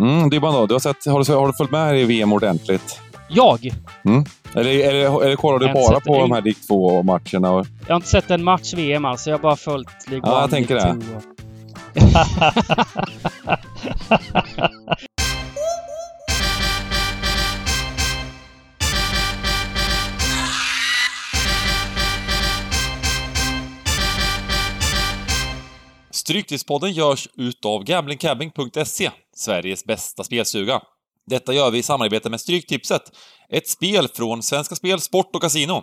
Mm, Dybban då, du har, sett, har, du, har du följt med i VM ordentligt? Jag? Mm. Eller, eller, eller kollar du bara på en- de här Dick 2-matcherna? Jag har inte sett en match VM alltså. Jag har bara följt League Ja, jag tänker League det. Och- Stryktipspodden görs utav gamblingcabbing.se, Sveriges bästa spelstuga. Detta gör vi i samarbete med Stryktipset, ett spel från Svenska Spel, Sport och Casino.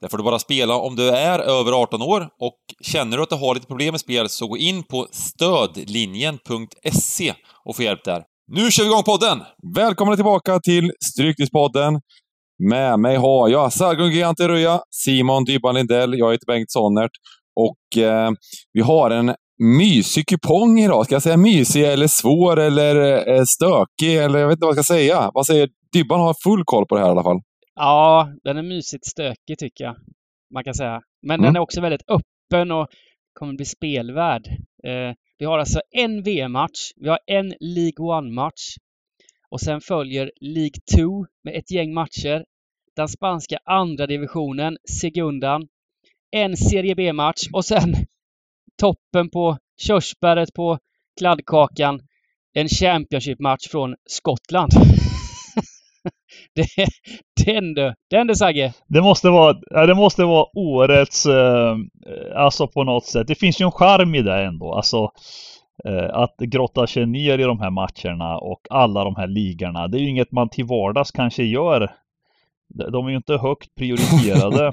Där får du bara spela om du är över 18 år och känner du att du har lite problem med spel så gå in på stödlinjen.se och få hjälp där. Nu kör vi igång podden! Välkomna tillbaka till Stryktipspodden. Med mig har jag Sargun Gigante Röja, Simon Dybban Lindell, jag heter Bengt Sonnert och eh, vi har en mysig kupong idag. Ska jag säga mysig eller svår eller eh, stökig eller jag vet inte vad jag ska säga. Vad säger Dybban har full koll på det här i alla fall. Ja, den är mysigt stökig tycker jag. Man kan säga. Men Mm. den är också väldigt öppen och kommer bli spelvärd. Eh, vi har alltså en VM-match. Vi har en League One-match. Och sen följer League 2 med ett gäng matcher. Den spanska andra divisionen, Segundan. En Serie B-match och sen toppen på körsbäret på kladdkakan. En Championship-match från Skottland. det, den du! Den du Sagge! Det måste vara, ja, det måste vara årets, eh, alltså på något sätt. Det finns ju en charm i det ändå. Alltså eh, att grotta sig ner i de här matcherna och alla de här ligorna. Det är ju inget man till vardags kanske gör. De är ju inte högt prioriterade.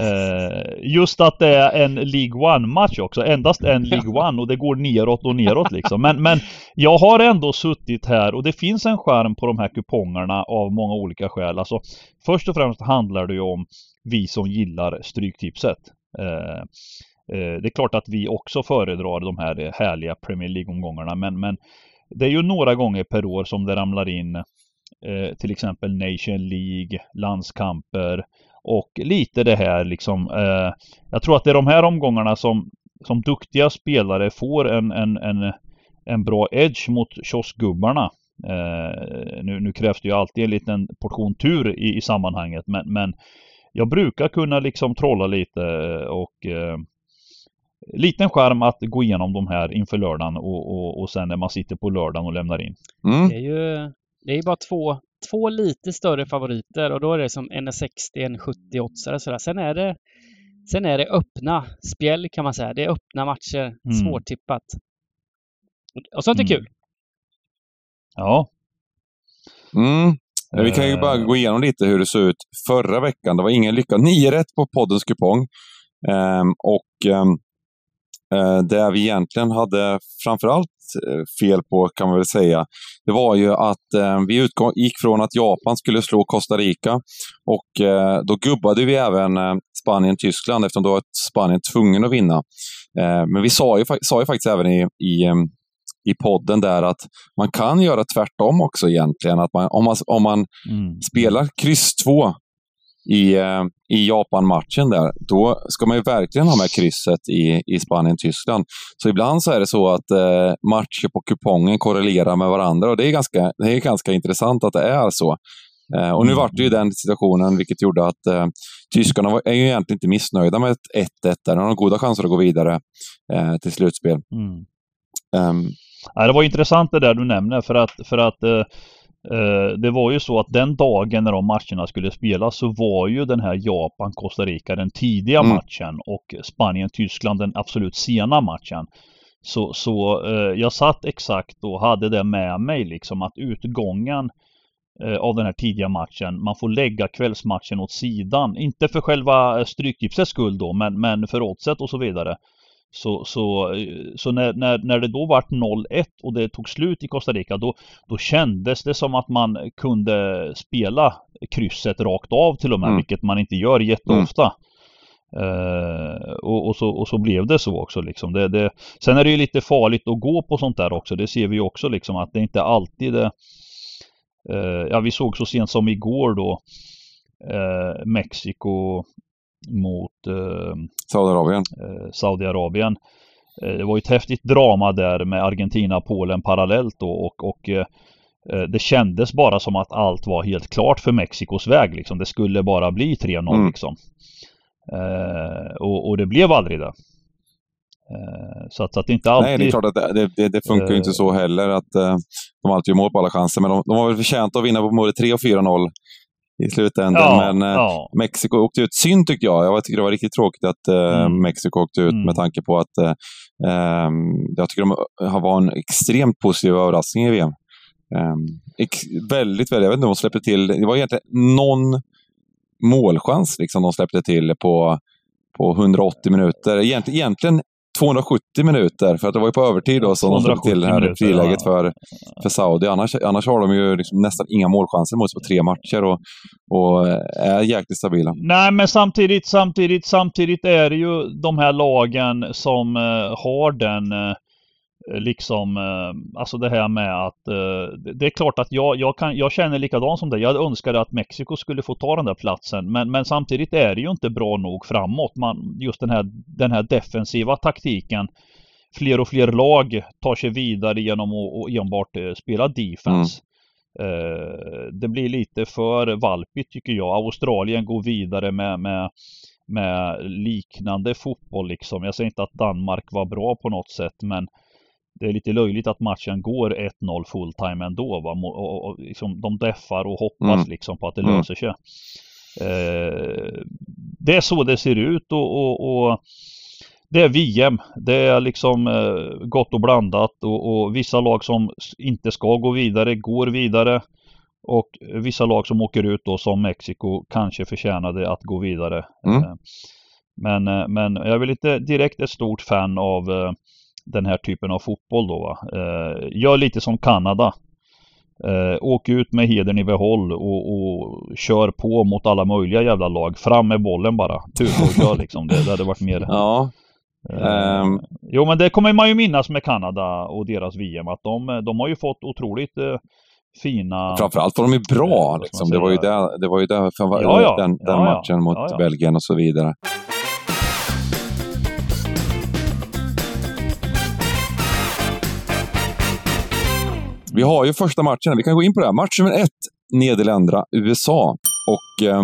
eh, just att det är en League One-match också. Endast en League One och det går neråt och neråt liksom. Men, men jag har ändå suttit här och det finns en skärm på de här kupongerna av många olika skäl. Alltså, först och främst handlar det ju om vi som gillar Stryktipset. Eh, eh, det är klart att vi också föredrar de här härliga Premier League-omgångarna men, men det är ju några gånger per år som det ramlar in eh, till exempel Nation League, landskamper och lite det här liksom. Eh, jag tror att det är de här omgångarna som, som duktiga spelare får en, en, en, en bra edge mot kioskgubbarna. Eh, nu, nu krävs det ju alltid en liten portion tur i, i sammanhanget men, men jag brukar kunna liksom trolla lite och eh, liten skärm att gå igenom de här inför lördagen och, och, och sen när man sitter på lördagen och lämnar in. Mm. Det är ju det är bara två, två lite större favoriter och då är det som en 60, en 70 oddsare sådär. Sen är det Sen är det öppna spjäll kan man säga. Det är öppna matcher. Mm. Svårtippat. Och sånt är Mm. kul. Ja. Mm. Vi kan ju bara Eh, gå igenom lite hur det såg ut förra veckan. Det var ingen lycka. Nio rätt på poddens kupong. Ehm, och ehm, eh, det vi egentligen hade framförallt fel på, kan man väl säga, det var ju att eh, vi utgå- gick från att Japan skulle slå Costa Rica och eh, då gubbade vi även eh, Spanien-Tyskland eftersom då var Spanien tvungen att vinna. Eh, men vi sa ju, sa ju faktiskt även i, i, eh, i podden där att man kan göra tvärtom också egentligen. Att man, om, man, om man Mm. spelar kryss 2 i, eh, i Japan-matchen där, då ska man ju verkligen ha med krysset i, i Spanien-Tyskland. Så ibland så är det så att eh, matcher på kupongen korrelerar med varandra och det är ganska, det är ganska intressant att det är så. Eh, och nu Mm. vart det ju den situationen, vilket gjorde att eh, tyskarna var, är ju egentligen inte missnöjda med ett 1-1 där. De har goda chanser att gå vidare eh, till slutspel. Mm. Ehm, Ja, det var intressant det där du nämner för att, för att eh, det var ju så att den dagen när de matcherna skulle spelas så var ju den här Japan-Costa Rica den tidiga Mm. matchen och Spanien-Tyskland den absolut sena matchen. Så, så eh, jag satt exakt och hade det med mig liksom att utgången eh, av den här tidiga matchen, man får lägga kvällsmatchen åt sidan. Inte för själva stryktipsets skull då, men, men för oddset och så vidare. Så, så, så när, när, när det då vart 0-1 och det tog slut i Costa Rica då, då kändes det som att man kunde spela krysset rakt av till och med, Mm. vilket man inte gör jätteofta. Eh, och, och, så, och så blev det så också liksom. Det, det, sen är det ju lite farligt att gå på sånt där också. Det ser vi också liksom att det inte alltid är eh, Ja vi såg så sent som igår då eh, Mexiko mot eh, Saudiarabien. eh, Saudiarabien. det var ju ett häftigt drama där med Argentina-Polen parallellt då och, och det kändes bara som att allt var helt klart för Mexikos väg liksom. Det skulle bara bli 3-0 mm. liksom. och, och det blev aldrig det. Eh, så att, så att det inte alltid... Nej, det är klart att det, det, det funkar ju inte så heller att de alltid gör mål på alla chanser. Men de, de har väl förtjänt att vinna på både 3 och 4-0 i slutändan. Ja, men uh, ja. Mexiko åkte ut. Synd tyckte jag. Jag tycker det var riktigt tråkigt att uh, mm. Mexiko åkte ut mm. med tanke på att um, jag tycker de har varit en extremt positiv överraskning i VM. Um, väldigt, väldigt, jag vet inte om de släppte till, det var egentligen någon målchans liksom de släppte till på, på 180 minuter. Egentligen, egentligen 270 minuter, för att det var ju på övertid då som de slog till det här friläget ja. för, för Saudi. Annars, annars har de ju liksom nästan inga målchanser mot sig på tre matcher och, och är jäkligt stabila. Nej, men samtidigt, samtidigt, samtidigt är det ju de här lagen som uh, har den uh, liksom, eh, alltså det här med att eh, det är klart att jag, jag, kan, jag känner likadant som dig. Jag önskade att Mexiko skulle få ta den där platsen. Men, men samtidigt är det ju inte bra nog framåt. Man, just den här, den här defensiva taktiken. Fler och fler lag tar sig vidare genom att enbart eh, spela defense. Mm. Det blir lite för valpigt tycker jag. Australien går vidare med, med med liknande fotboll liksom. Jag säger inte att Danmark var bra på något sätt men det är lite löjligt att matchen går 1-0 fulltime ändå. Va? Och, och, och liksom, de deffar och hoppas mm. liksom på att det mm. löser sig. Eh, det är så det ser ut och, det är VM. Det är liksom eh, gott och blandat och, och, vissa lag som inte ska gå vidare går vidare. Och vissa lag som åker ut då som Mexiko kanske förtjänade att gå vidare. Mm. Eh, men, eh, men jag är väl inte direkt ett stort fan av eh, den här typen av fotboll då. Va? Eh, gör lite som Kanada. Eh, åk ut med hedern i behåll och, och kör på mot alla möjliga jävla lag. Fram med bollen bara. Tuta och kör liksom. Det, det hade varit mer... Ja. Eh, um... Jo men det kommer man ju minnas med Kanada och deras VM att de, de har ju fått otroligt eh, fina... Framförallt var de ju bra eh, liksom. Det var ju det, det var ju för, ja, ja. den, den ja, matchen mot Belgien och så vidare. Vi har ju första matchen, vi kan gå in på det. Här. Match nummer ett, Nederländerna, USA. Och eh,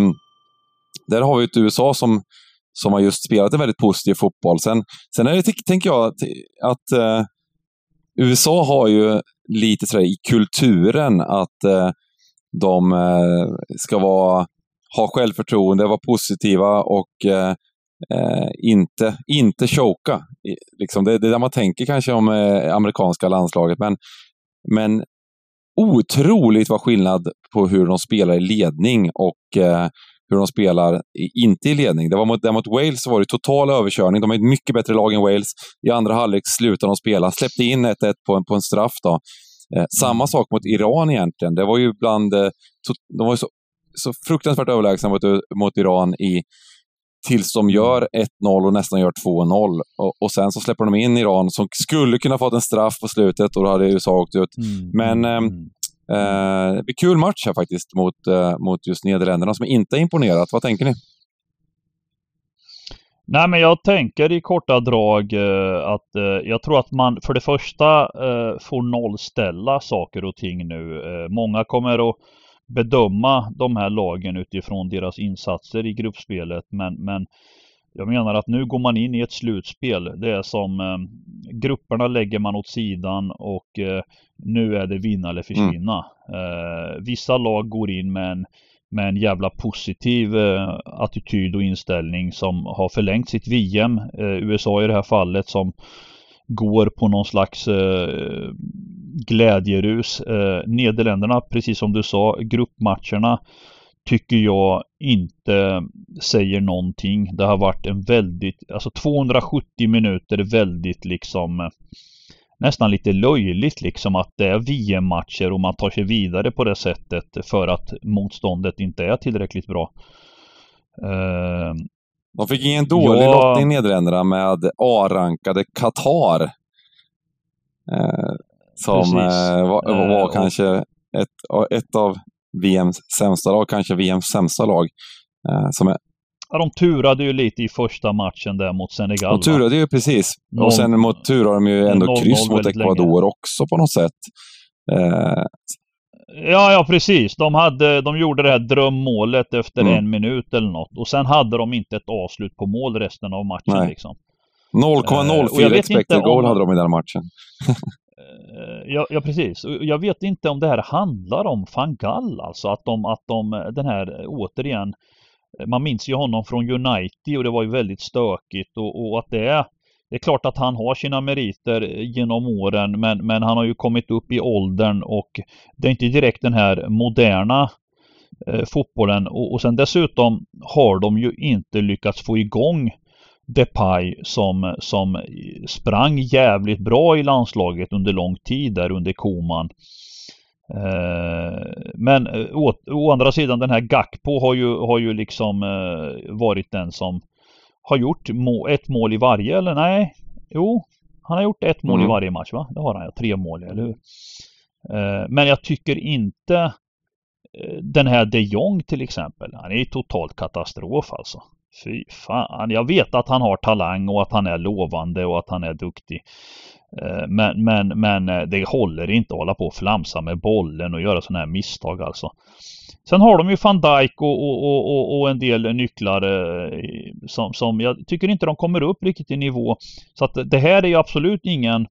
där har vi ett USA som, som har just spelat en väldigt positiv fotboll. Sen, sen är det, tänker jag, att, att eh, USA har ju lite sådär i kulturen att eh, de eh, ska vara, ha självförtroende, vara positiva och eh, eh, inte, inte choka. Liksom det, det är det man tänker kanske om eh, amerikanska landslaget, men men otroligt vad skillnad på hur de spelar i ledning och eh, hur de spelar i, inte i ledning. Det var mot, mot Wales var det total överkörning. De är ett mycket bättre lag än Wales. I andra halvlek slutade de spela, släppte in 1-1 på en, på en straff. Då. Eh, samma sak mot Iran egentligen. Det var ju bland... Eh, to, de var så, så fruktansvärt överlägsna mot, mot Iran i tills de gör 1-0 och nästan gör 2-0. Och, och, sen så släpper de in Iran som skulle kunna fått en straff på slutet och då hade USA åkt ut. Mm. Men mm. eh, det blir kul match här faktiskt mot, eh, mot just Nederländerna som inte imponerat. Vad tänker ni? Nej men jag tänker i korta drag eh, att eh, jag tror att man för det första eh, får nollställa saker och ting nu. Många kommer att bedöma de här lagen utifrån deras insatser i gruppspelet. Men, men jag menar att nu går man in i ett slutspel. Det är som eh, grupperna lägger man åt sidan och eh, nu är det vinna eller försvinna. Mm. Eh, vissa lag går in med en, med en jävla positiv eh, attityd och inställning som har förlängt sitt VM. Eh, USA i det här fallet som går på någon slags eh, glädjerus. Eh, Nederländerna, precis som du sa, gruppmatcherna tycker jag inte säger någonting. Det har varit en väldigt, alltså 270 minuter väldigt liksom nästan lite löjligt liksom att det är VM-matcher och man tar sig vidare på det sättet för att motståndet inte är tillräckligt bra. Uh, de fick ingen dålig ja, lottning Nederländerna med A-rankade Qatar. Uh, som eh, var, eh, var kanske ett, ett av VMs sämsta lag, kanske VMs sämsta lag. Eh, som är Ja, de turade ju lite i första matchen där mot Senegal. De turade ju precis. Noll- och sen mot, turade de ju ändå 0-0 kryss mot väldigt Ecuador också på något sätt. Eh, Ja, ja precis. De, hade, de gjorde det här drömmålet efter Mm. en minut eller något. Och sen hade de inte ett avslut på mål resten av matchen. Liksom. Eh, och jag 0,04 vet expected om- goal hade de i den matchen. Eh, ja, ja precis. Jag vet inte om det här handlar om van Gaal, alltså att de, att de, eh, den här eh, återigen, man minns ju honom från United och det var ju väldigt stökigt och, och att det är, det är klart att han har sina meriter genom åren men, men han har ju kommit upp i åldern och det är inte direkt den här moderna eh, fotbollen och, och sen dessutom har de ju inte lyckats få igång Depay som, som sprang jävligt bra i landslaget under lång tid där under Koman. Eh, men eh, å, å andra sidan den här Gakpo har ju, har ju liksom eh, varit den som har gjort må, ett mål i varje eller nej? Jo, han har gjort ett mål i Mm. varje match va? Det har han ja, tre mål eller hur? Men jag tycker inte den här de Jong till exempel, han är ju totalt katastrof alltså. Fy fan, jag vet att han har talang och att han är lovande och att han är duktig. Eh, men, men, men eh, det håller inte att hålla på och flamsa med bollen och göra sådana här misstag alltså. Sen har de ju van Dijk och, och, och, och, och en del nycklar eh, som, som jag tycker inte de kommer upp riktigt i nivå. Så att det här är ju absolut ingen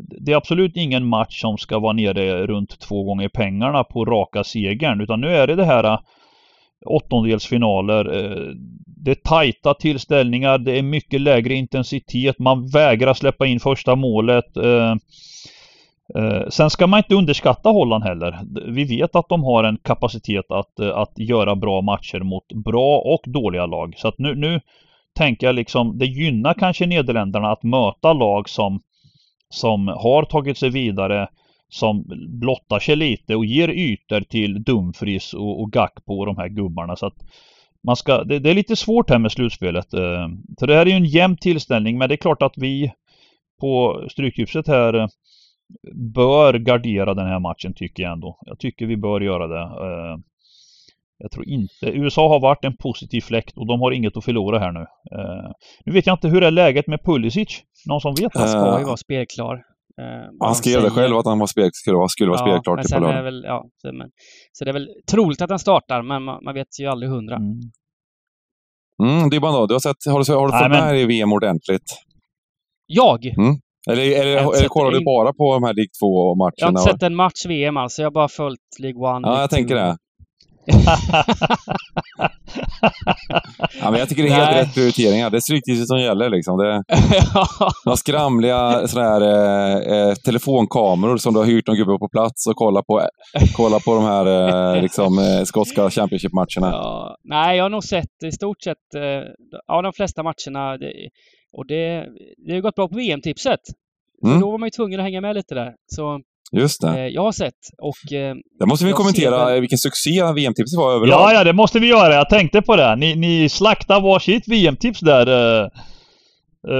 det är absolut ingen match som ska vara nere runt två gånger pengarna på raka segern utan nu är det det här åttondelsfinaler. Eh, det är tajta tillställningar, det är mycket lägre intensitet, man vägrar släppa in första målet. Eh, eh, sen ska man inte underskatta Holland heller. Vi vet att de har en kapacitet att, att göra bra matcher mot bra och dåliga lag. Så att nu, nu tänker jag liksom, det gynnar kanske Nederländerna att möta lag som, som har tagit sig vidare, som blottar sig lite och ger ytor till Dumfries och, och Gakpo och de här gubbarna. Så att man ska, det, det är lite svårt här med slutspelet. eh, Så det här är ju en jämn tillställning men det är klart att vi på Stryktipset här eh, bör gardera den här matchen tycker jag ändå. Jag tycker vi bör göra det. Eh, Jag tror inte. USA har varit en positiv fläkt och de har inget att förlora här nu. Eh, Nu vet jag inte hur är läget med Pulisic? Någon som vet? Han ska ju Eh, vara spelklar. Eh, Han skrev det själv att han var spel, skulle vara, skulle vara spelklar men till på lördag. väl, ja, så, men, så det är väl troligt att han startar, men man, man vet ju aldrig hundra. Mm. Mm, Dybban då, du har, sett, har du, har du Nej, fått men- med dig i VM ordentligt? Jag! Eller, eller, Jag eller sett kollar du bara på de här League Jag har 2-matcherna? inte sett en match VM alltså. Jag har bara följt League One. Ja, League jag tänker det. Ja, men jag tycker det är helt Nej. rätt prioriteringar. Det är Stryktipset som gäller. Liksom. Det, några skramliga såna här, eh, eh, telefonkameror som du har hyrt någon gubbe på plats och kolla på, kolla på de här eh, liksom, eh, skotska Championship-matcherna. ja, nej, jag har nog sett i stort sett eh, ja, de flesta matcherna. Det, och det, det har gått bra på VM-tipset. Mm. Då var man ju tvungen att hänga med lite där. Så Just det. eh, jag har sett och eh, Där måste vi ser kommentera väl- eh, vilken succé VM-tipset var överlag. Ja, ja, det måste vi göra. Jag tänkte på det. Ni, ni slaktar varsitt VM-tips där. eh,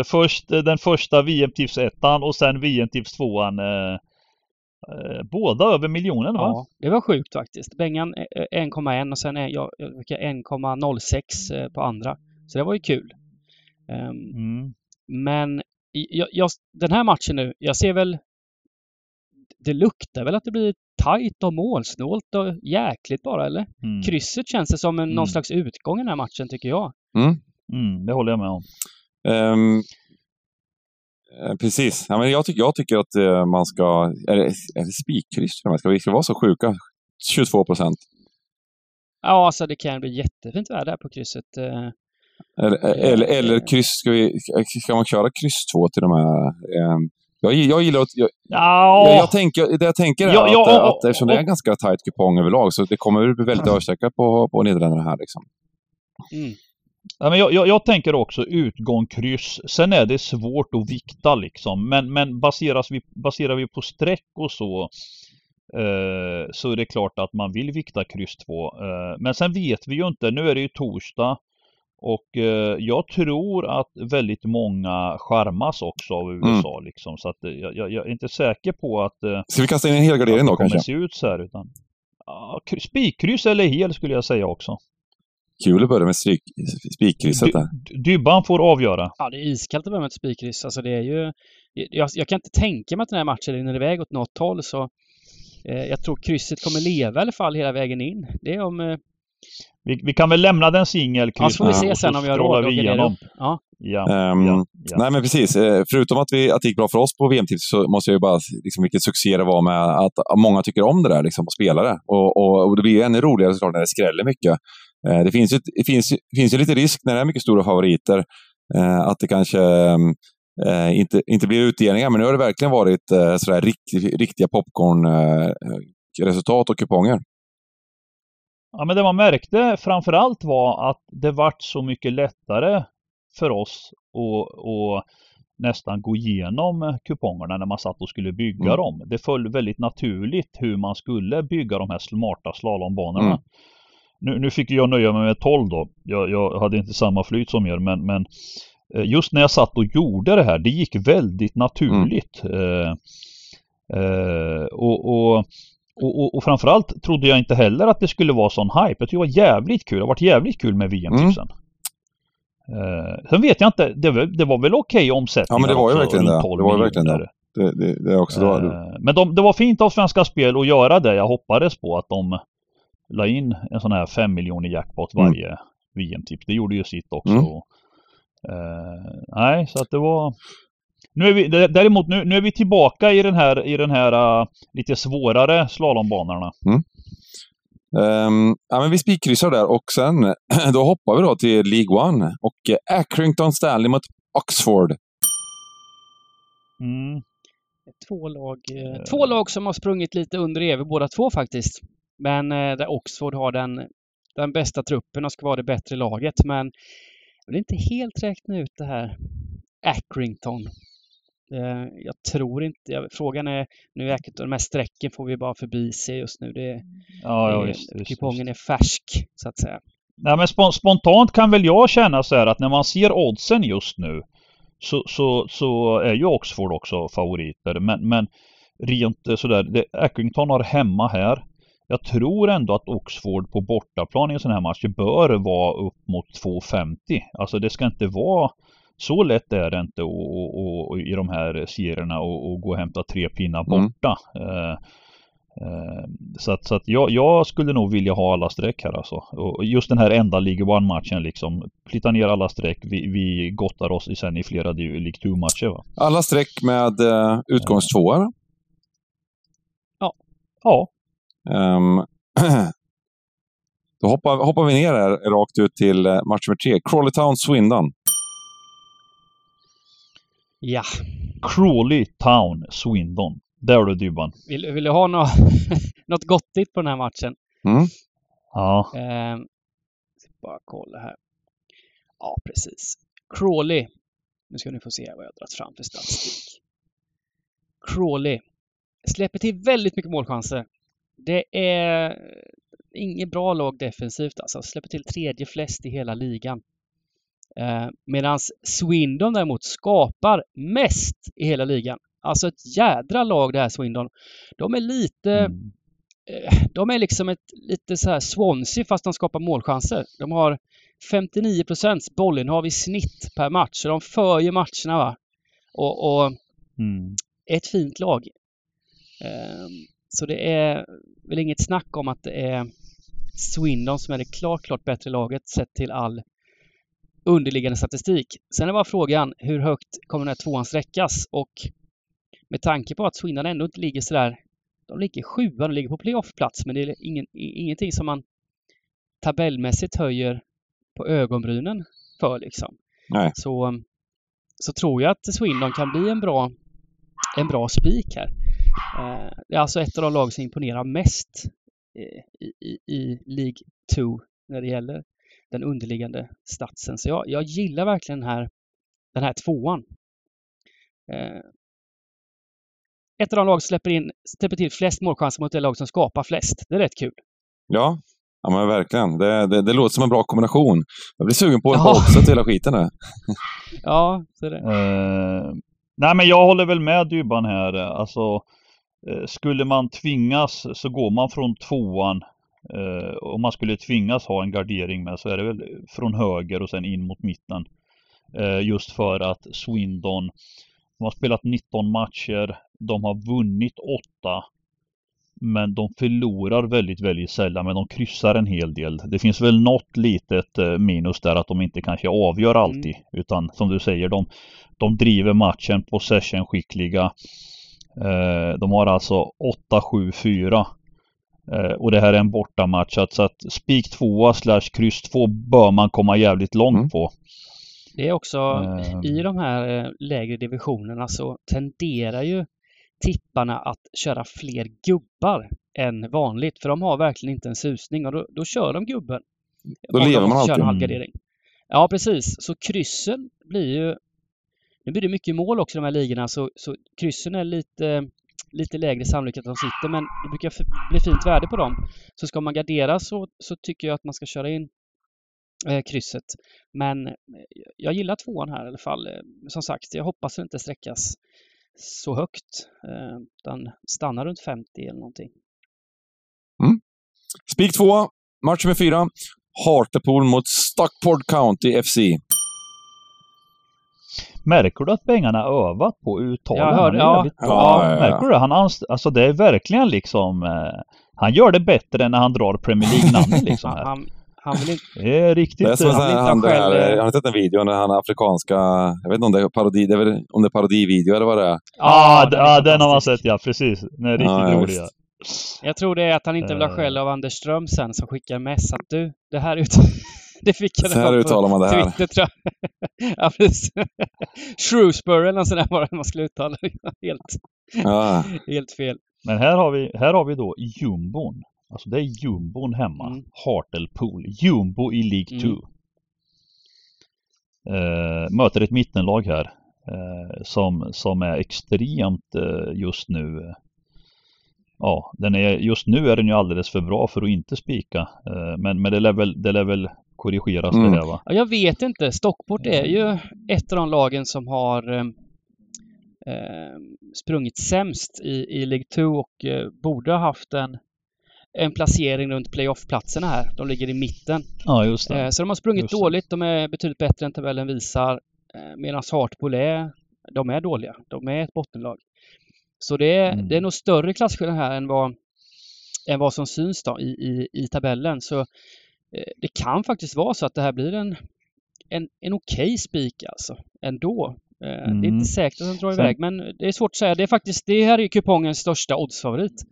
Först den första VM-tips-ettan och sen VM-tips-tvåan. eh, eh, Båda över miljonen va? ja, det var sjukt faktiskt. Bengan eh, 1,1 och sen är jag, jag fick 1,06 eh, på andra. Så det var ju kul. Ehm, Mm. Men jag, jag, den här matchen nu, jag ser väl... Det luktar väl att det blir tajt och målsnålt och jäkligt bara, eller? Mm. Krysset känns det som en, Mm. någon slags utgång i den här matchen, tycker jag. Mm, det håller jag med om. Eh, precis. Ja, men jag, tycker, jag tycker att eh, man ska... Är det, är det spikkryss? Ska vi ska vara så sjuka? 22 procent. Ja, alltså det kan bli jättefint väder här på krysset. eh. Eller, eller, eller kryss. Ska, vi, ska man köra kryss 2 till de här? ehm, jag, jag gillar att... Jag, Ja, jag, jag tänker, det jag tänker är Ja, ja, att, och- att eftersom det är en ganska tajt kupong överlag så det kommer bli väldigt överstreckat på, på Nederländerna här. Liksom. Mm. Ja, men jag, jag, jag tänker också utgång kryss. Sen är det svårt att vikta liksom. Men, men baseras vi, baserar vi på streck och så eh, så är det klart att man vill vikta kryss 2. Eh, men sen vet vi ju inte. Nu är det ju torsdag. Och eh, jag tror att väldigt många skärmas också av USA liksom. Så att eh, jag, jag, jag är inte säker på att eh, Ska vi kasta in en helgardering att då kanske? se ut så här utan ja, kry- spikkryss eller hel skulle jag säga också. kul att börja med spikkrysset där. Dybban får avgöra. Ja, det är iskallt att börja med ett spikkryss. Alltså det är ju... Jag, jag, kan inte tänka mig att den här matchen rinner iväg åt något håll så... Eh, jag tror krysset kommer leva i alla fall hela vägen in. Det är om... Eh, vi, vi, kan väl lämna den singel Ja, så får vi se sen om vi har råd att igenom. Ja. Ja, um, ja, ja. Nej, men precis. Eh, förutom att, vi, att det gick bra för oss på VM-tips så måste jag ju bara, liksom, vilket succé det var med att många tycker om det där liksom, och spelar det. Och, och, och det blir ännu roligare såklart när det skräller mycket. Eh, det finns ju, det finns, finns ju lite risk när det är mycket stora favoriter eh, att det kanske eh, inte, inte blir utdelningar, men nu har det verkligen varit eh, sådär rikt, riktiga popcorn-resultat och kuponger. Ja, men det man märkte framför allt var att det vart så mycket lättare för oss att, att nästan gå igenom kupongerna när man satt och skulle bygga mm. dem. Det föll väldigt naturligt hur man skulle bygga de här smarta slalombanorna. Mm. Nu, nu fick jag nöja mig med 12 då. Jag, jag hade inte samma flyt som er men, men eh, just när jag satt och gjorde det här, det gick väldigt naturligt. Mm. Eh, eh, och, och och, och, och framförallt trodde jag inte heller att det skulle vara sån hype. Jag tyckte det var jävligt kul. Det har varit jävligt kul med VM-tipsen. Mm. Uh, sen vet jag inte, det, var, det var väl okej okay omsättning? Ja men det var ju verkligen det. Det var ju verkligen det. Det, det, det också uh, då. Men de, det var fint av Svenska Spel att göra det. Jag hoppades på att de la in en sån här 5 miljoner jackpot mm. varje mm. VM-tips. Det gjorde ju sitt också. Mm. Uh, nej, så att det var nu är vi, däremot nu, nu är vi tillbaka i den här, i den här uh, lite svårare slalombanorna. Mm. Um, ja, men vi spikkryssar där och sen då hoppar vi då till League One och uh, Accrington Stanley mot Oxford. Mm. Två, lag, uh, två lag som har sprungit lite under EV båda två faktiskt. Men uh, där Oxford har den, den bästa truppen och ska vara det bättre laget. Men jag vill inte helt räkna ut det här Accrington. Eh, jag tror inte, frågan är, nu är de här strecken får vi bara förbi se just nu. Det, ja, ja, just, just, kupongen just. är färsk så att säga. Nej men spontant kan väl jag känna så här att när man ser oddsen just nu så, så, så är ju Oxford också favoriter. Men, men rent sådär, det, Accrington har hemma här. Jag tror ändå att Oxford på bortaplan i en sån här match bör vara upp mot 2,50. Alltså det ska inte vara så lätt är det inte och, och, och i de här serierna och, gå och hämta tre pinnar mm. borta. Mm. Eh, eh, så att, så att jag, jag, skulle nog vilja ha alla streck här alltså. Och just den här enda League One-matchen liksom. Flytta ner alla streck. Vi, vi gottar oss sen i flera League 2-matcher va. Alla streck med uh, utgångstvåa? Ja. Ja. Um, då hoppar, hoppar vi ner här rakt ut till match nummer tre. Crawley Town Swindon. Ja. Crawley Town, Swindon. Där du Dybban. Vill, vill du ha något, något gottigt på den här matchen? Mm. Ja. Eh, bara kolla här. Ja, precis. Crawley. Nu ska ni få se vad jag har dragit fram för statistik. Crawley släpper till väldigt mycket målchanser. Det är inget bra lag defensivt alltså. Släpper till tredje flest i hela ligan. Eh, Medan Swindon däremot skapar mest i hela ligan. Alltså ett jädra lag det här Swindon. De är lite mm. eh, De är liksom ett lite så här Swansea fast de skapar målchanser. De har 59% bollinnehav i snitt per match. Så de för ju matcherna va. Och, och mm. ett fint lag. Eh, så det är väl inget snack om att det är Swindon som är det klart, klart bättre laget sett till all underliggande statistik. Sen är bara frågan hur högt kommer den här tvåan sträckas? Och med tanke på att Swindon ändå inte ligger sådär de ligger sjua, de ligger på playoffplats men det är ingen, ingenting som man tabellmässigt höjer på ögonbrynen för liksom. Nej. Så, så tror jag att Swindon kan bli en bra, en bra spik här. Eh, det är alltså ett av de lag som imponerar mest i, i, i League 2 när det gäller den underliggande statsen. Så jag, jag gillar verkligen den här, den här tvåan. Eh, ett av de lag som släpper, in, släpper till flest målchanser mot det lag som skapar flest. Det är rätt kul. Ja, ja men verkligen. Det, det, det låter som en bra kombination. Jag blir sugen på en ja. också till hela skiten nu. ja, så är det. Uh, nej, men jag håller väl med Dybban här. Alltså, uh, skulle man tvingas så går man från tvåan Eh, om man skulle tvingas ha en gardering med så är det väl från höger och sen in mot mitten. Eh, just för att Swindon de har spelat 19 matcher, de har vunnit 8 men de förlorar väldigt, väldigt sällan, men de kryssar en hel del. Det finns väl något litet eh, minus där att de inte kanske avgör mm. alltid. Mm. Utan som du säger, de, de driver matchen, possession skickliga. Eh, de har alltså 8-7-4. Eh, och det här är en bortamatch. Så att, så att spik 2 slash kryss 2 bör man komma jävligt långt mm. på. Det är också mm. i de här lägre divisionerna så tenderar ju tipparna att köra fler gubbar än vanligt. För de har verkligen inte en susning och då, då kör de gubben. Då lever man alltid. Halvgardering. Ja, precis. Så kryssen blir ju... Nu blir det mycket mål också i de här ligorna så, så kryssen är lite, lite lägre sannolikhet att de sitter men det brukar bli fint värde på dem. Så ska man gardera så, så tycker jag att man ska köra in eh, krysset. Men eh, jag gillar tvåan här i alla fall. Eh, som sagt, jag hoppas det inte sträckas så högt. Eh, utan stannar runt 50 eller någonting. Mm. Spik två, match nummer fyra. Hartlepool mot Stockport County FC. Märker du att Bengarna övat på uttalen? Jag hörde, ja. ja, ja, Märker du det? Han anst alltså det är verkligen liksom... Eh, han gör det bättre än när han drar Premier League-namnet liksom. han, han vill inte... Det är riktigt... Det är som han, han, själv... här, jag har sett en video när han afrikanska... Jag vet inte om det är parodi, det är om det är parodivideo eller vad det är. Ah, ja, den har man sett ja, precis. Den är riktigt ja, rolig. Ja. Jag tror det är att han inte vill ha skäll av Anders Ström sen som skickar mess att du, det här ut... det fick jag Så här uttalar man det här. Twitter, tror jag. ja, precis. Shrewsbury eller något sånt där var det man skulle uttala. helt, ja. helt fel. Men här har vi, här har vi då jumbon. Alltså det är jumbon hemma. Mm. Hartlepool. Jumbo i League 2. Mm. Eh, möter ett mittenlag här. Eh, som, som är extremt eh, just nu. Ja, den är, just nu är den ju alldeles för bra för att inte spika. Eh, men, men det lär väl, det lär väl korrigeras mm. det här va? Ja, jag vet inte. Stockport är ju ett av de lagen som har eh, eh sprungit sämst i, i League 2 och eh, borde ha haft en en placering runt playoff-platserna här. De ligger i mitten. Ja, just det. Eh, så de har sprungit dåligt. De är betydligt bättre än tabellen visar. Eh, medan Hartpool är, de är dåliga. De är ett bottenlag. Så det är, mm. det är nog större klasskillnad här än vad, än vad som syns då i, i, i tabellen. Så det kan faktiskt vara så att det här blir en, en, en okej okay spik alltså, ändå. Mm. Det är inte mm. säkert att den drar iväg, men det är svårt att säga. Det är faktiskt, det här är kupongens största oddsfavorit.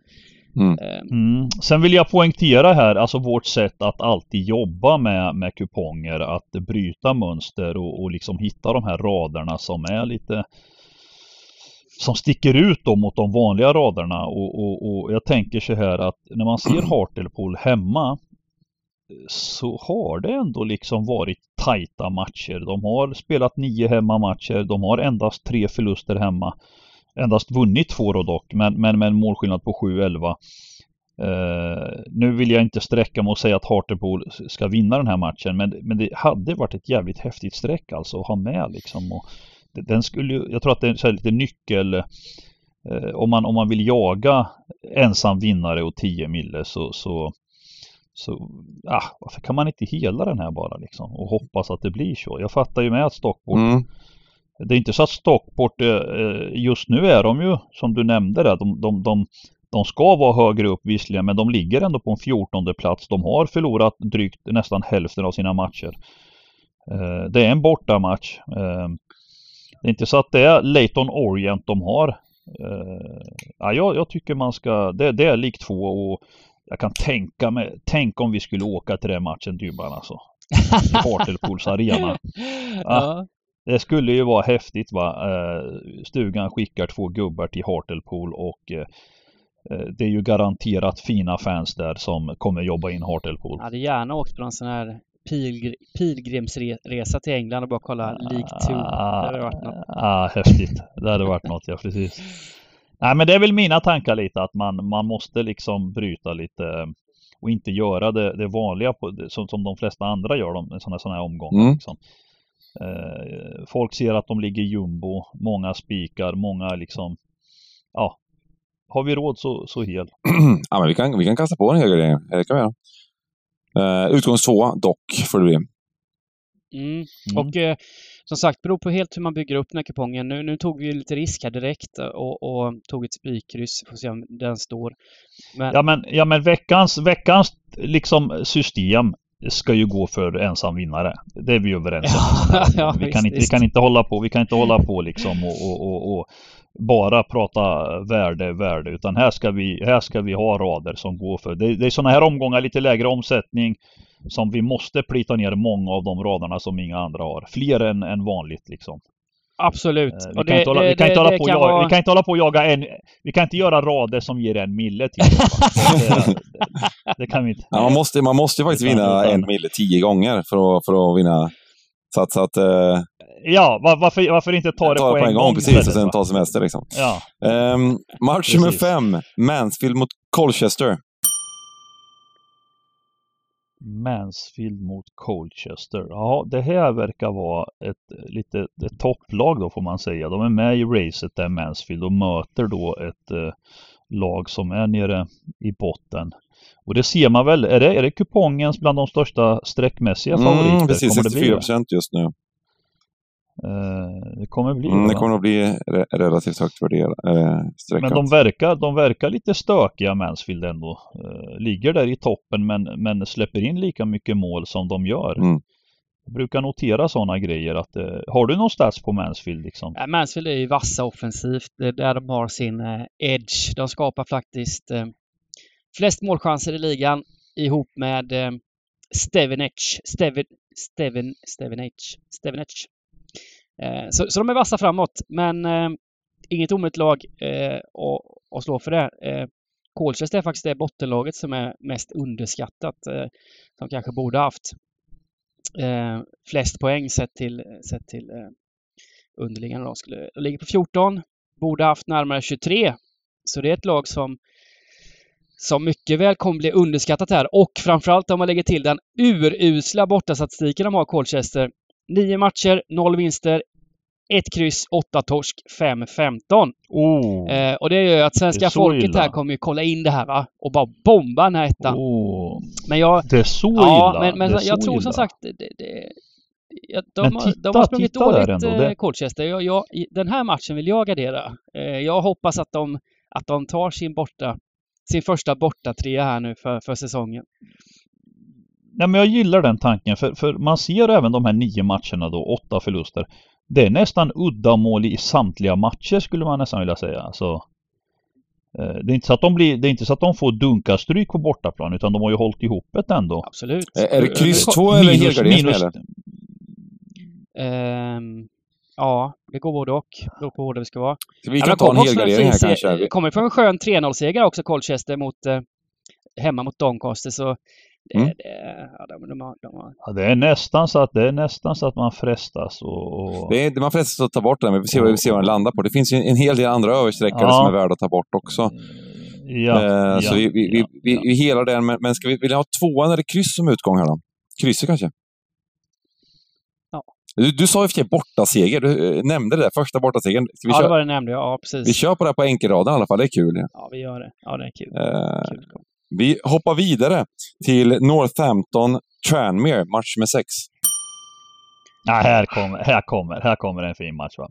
Mm. Ehm. Mm. Sen vill jag poängtera här, alltså vårt sätt att alltid jobba med, med kuponger, att bryta mönster och, och liksom hitta de här raderna som är lite som sticker ut då mot de vanliga raderna och, och, och jag tänker så här att när man ser Hartlepool hemma så har det ändå liksom varit tajta matcher. De har spelat nio hemmamatcher, de har endast tre förluster hemma endast vunnit två då dock, men, men med en målskillnad på 7-11. Uh, eh, nu vill jag inte sträcka mig och säga att Hartlepool ska vinna den här matchen, men, men det hade varit ett jävligt häftigt streck alltså att ha med liksom. Och den skulle, jag tror att det är lite nyckel uh, om, man, om man vill jaga ensam vinnare och 10 mille så, så så ah, varför kan man inte hela den här bara liksom och hoppas att det blir så? Jag fattar ju med att Stockport mm. Det är inte så att Stockport, eh, eh, just nu är de ju som du nämnde där, de, de, de, de ska vara högre upp visserligen men de ligger ändå på en 14 plats. De har förlorat drygt nästan hälften av sina matcher. Eh, det är en bortamatch. Det är inte så att det är Leighton Orient de har. Ja, jag, jag tycker man ska, det, det är lik två och jag kan tänka mig, tänk om vi skulle åka till den matchen Dybban alltså. Hartlepols arena. Ja. Det skulle ju vara häftigt va. Eh, stugan skickar två gubbar till Hartlepool och eh, eh, det är ju garanterat fina fans där som kommer jobba in Hartlepool. Jag hade gärna åkt på en sån här pilgr pilgrimsresa till England och bara kolla League 2. Det hade varit något. Ah, häftigt. Det hade varit något, ja precis. Nej men det är väl mina tankar lite att man, man måste liksom bryta lite och inte göra det, det vanliga på, som, som de flesta andra gör de, sådana, sådana här omgångar. Mm. Liksom. Eh, folk ser att de ligger jumbo, många spikar, många liksom, ja, har vi råd så, så hel. ja, men vi, kan, vi kan kasta på en högergardering. Det kan vi göra. Uh, utgångs två, dock, får det bli. Mm. Mm. Och eh, som sagt, beror på helt hur man bygger upp den här kupongen. Nu, nu tog vi lite risk här direkt och, och tog ett spikkryss. Får se om den står. Men... Ja, men, ja, men veckans, veckans liksom system ska ju gå för ensam vinnare. Det är vi överens om. ja, vi, kan inte, vi kan inte hålla på, vi kan inte hålla på liksom och, och, och, och bara prata värde, värde, utan här ska vi, här ska vi ha rader som går för. Det, det är sådana här omgångar, lite lägre omsättning som vi måste plita ner många av de raderna som inga andra har. Fler än, än vanligt liksom. Absolut. Eh, vi, kan inte hålla, på jaga, vara... vi kan inte hålla på och jaga en, vi kan inte göra rader som ger en mille till. det, det, det, kan vi inte. Ja, man måste, man måste faktiskt vinna en mille tio gånger för att, för att vinna. Så att, så att uh... Ja, var, varför, varför inte ta det ta på, på en gång? gång precis, och sen ta semester liksom. Ja. Um, match nummer fem, Mansfield mot Colchester. Mansfield mot Colchester. Ja, det här verkar vara ett lite ett topplag då får man säga. De är med i racet där Mansfield och möter då ett eh, lag som är nere i botten. Och det ser man väl, är det, är det kupongens bland de största streckmässiga mm, favoriter? Mm, precis, 64 procent just nu. Eh, det kommer bli mm, det. kommer nog bli re relativt högt värderat. Eh, men de verkar, de verkar lite stökiga Mansfield ändå. Eh, ligger där i toppen men, men släpper in lika mycket mål som de gör. Mm. Jag brukar notera sådana grejer. Att, eh, har du någon stats på Mansfield? Liksom? Ja, Mansfield är ju vassa offensivt. Det är där de har sin eh, edge. De skapar faktiskt eh, flest målchanser i ligan ihop med eh, Stevenage. Steven, Steven, Stevenage. Stevenage. Eh, så, så de är vassa framåt, men eh, inget omöjligt lag eh, att, att slå för det. Eh, Colchester är faktiskt det bottenlaget som är mest underskattat. Eh, som kanske borde haft eh, flest poäng sett till, sett till eh, underliggande. lag. skulle, de ligger på 14, borde haft närmare 23. Så det är ett lag som som mycket väl kommer bli underskattat här och framförallt om man lägger till den urusla bortastatistiken de har Colchester Nio matcher, noll vinster, ett kryss, åtta torsk, fem 15. Oh, eh, och det gör ju att svenska folket illa. här kommer ju kolla in det här va? Och bara bomba den här ettan. Oh, men jag... Det är så ja, illa. Men, men jag, jag tror illa. som sagt det, det, de, men titta, de har sprungit dåligt, ändå, det... Colchester. Jag, jag, den här matchen vill jag gardera. Eh, jag hoppas att de, att de tar sin borta, sin första borta trea här nu för, för säsongen. Nej, men jag gillar den tanken för, för man ser även de här nio matcherna då, åtta förluster. Det är nästan uddamål i samtliga matcher skulle man nästan vilja säga. Så, eh, det, är inte så att de blir, det är inte så att de får dunka stryk på bortaplan utan de har ju hållit ihop det ändå. Absolut. Är, det kryss två eller helgardering minus, um, Ja, det går både och. Beror på hur det ska vara. Så vi kan ja, ta en helgardering här kanske. Kommer från en skön 3-0-seger också, Colchester, mot, eh, hemma mot Doncaster. Så det, mm. det, ja, de, de, de, ja, det är nästan så att det är nästan så att man frestas och... och... Det är, man frestas att ta bort den, men vi får se, vi vad den landar på. Det finns ju en hel del andra översträckare ja. som är värda att ta bort också. Mm, ja, eh, ja så vi, vi, ja, vi, vi, helar den, men, men ska vi vilja ha tvåan eller kryss som utgång här då? Krysset kanske? Ja. Du, du sa och för bortaseger. Du eh, nämnde det, första bortasegern. ja, köra? det var det nämnde jag. Ja, precis. Vi kör på det här på enkelraden i alla fall. Det är kul. Ja, vi gör det. Ja, det är kul. Eh, kul. Vi hoppar vidare till Northampton Tranmere, match med sex. Ja, här, kommer, här, kommer, här kommer en fin match. Va?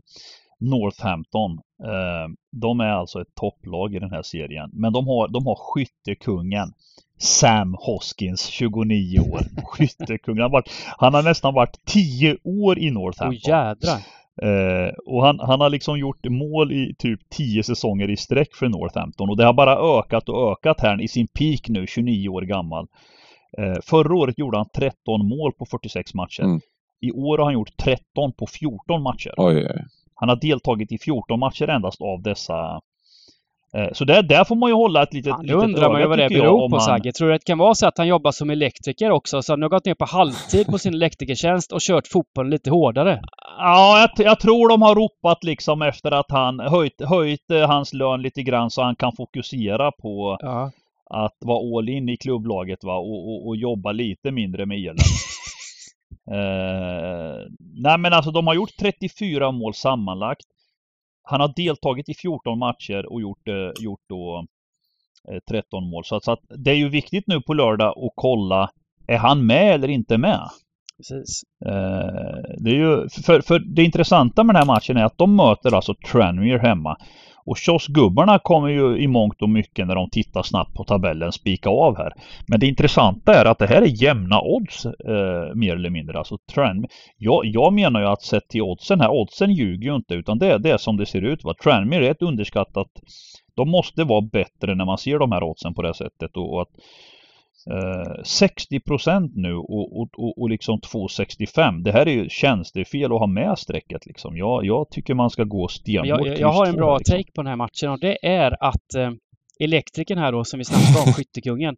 Northampton, eh, de är alltså ett topplag i den här serien. Men de har, de har skyttekungen Sam Hoskins, 29 år. Skyttekungen. Han, varit, han har nästan varit 10 år i Northampton. Åh jädrar. Eh, och han, han har liksom gjort mål i typ 10 säsonger i sträck för Northampton och det har bara ökat och ökat här i sin peak nu, 29 år gammal. Eh, förra året gjorde han 13 mål på 46 matcher. Mm. I år har han gjort 13 på 14 matcher. Oj, oj. Han har deltagit i 14 matcher endast av dessa så där, där får man ju hålla ett litet, ja, litet undrar man ju vad det beror på Sagge. Tror du att det kan vara så att han jobbar som elektriker också? Så han har gått ner på halvtid på sin elektrikertjänst och kört fotbollen lite hårdare? Ja, jag, jag, tror de har ropat liksom efter att han höjt, höjt eh, hans lön lite grann så han kan fokusera på ja. att vara all in i klubblaget va? Och, och, och jobba lite mindre med elen. eh, nej men alltså de har gjort 34 mål sammanlagt. Han har deltagit i 14 matcher och gjort, eh, gjort då eh, 13 mål. Så att, så att det är ju viktigt nu på lördag att kolla, är han med eller inte med? Precis. Eh, det är ju, för, för det intressanta med den här matchen är att de möter alltså Tranmere hemma. Och kioskgubbarna kommer ju i mångt och mycket när de tittar snabbt på tabellen spika av här. Men det intressanta är att det här är jämna odds eh, mer eller mindre. Alltså trend. Jag, jag menar ju att sett till oddsen här, oddsen ljuger ju inte utan det, det är som det ser ut. Va? Tranmere är ett underskattat de måste vara bättre när man ser de här oddsen på det sättet och, och att eh, 60% nu och, och, och, och liksom 2,65. Det här är ju tjänstefel att ha med strecket liksom. Jag, jag tycker man ska gå stenhårt. Jag, jag, jag har en bra liksom. take på den här matchen och det är att eh, elektrikern här då som vi snackade om, skyttekungen.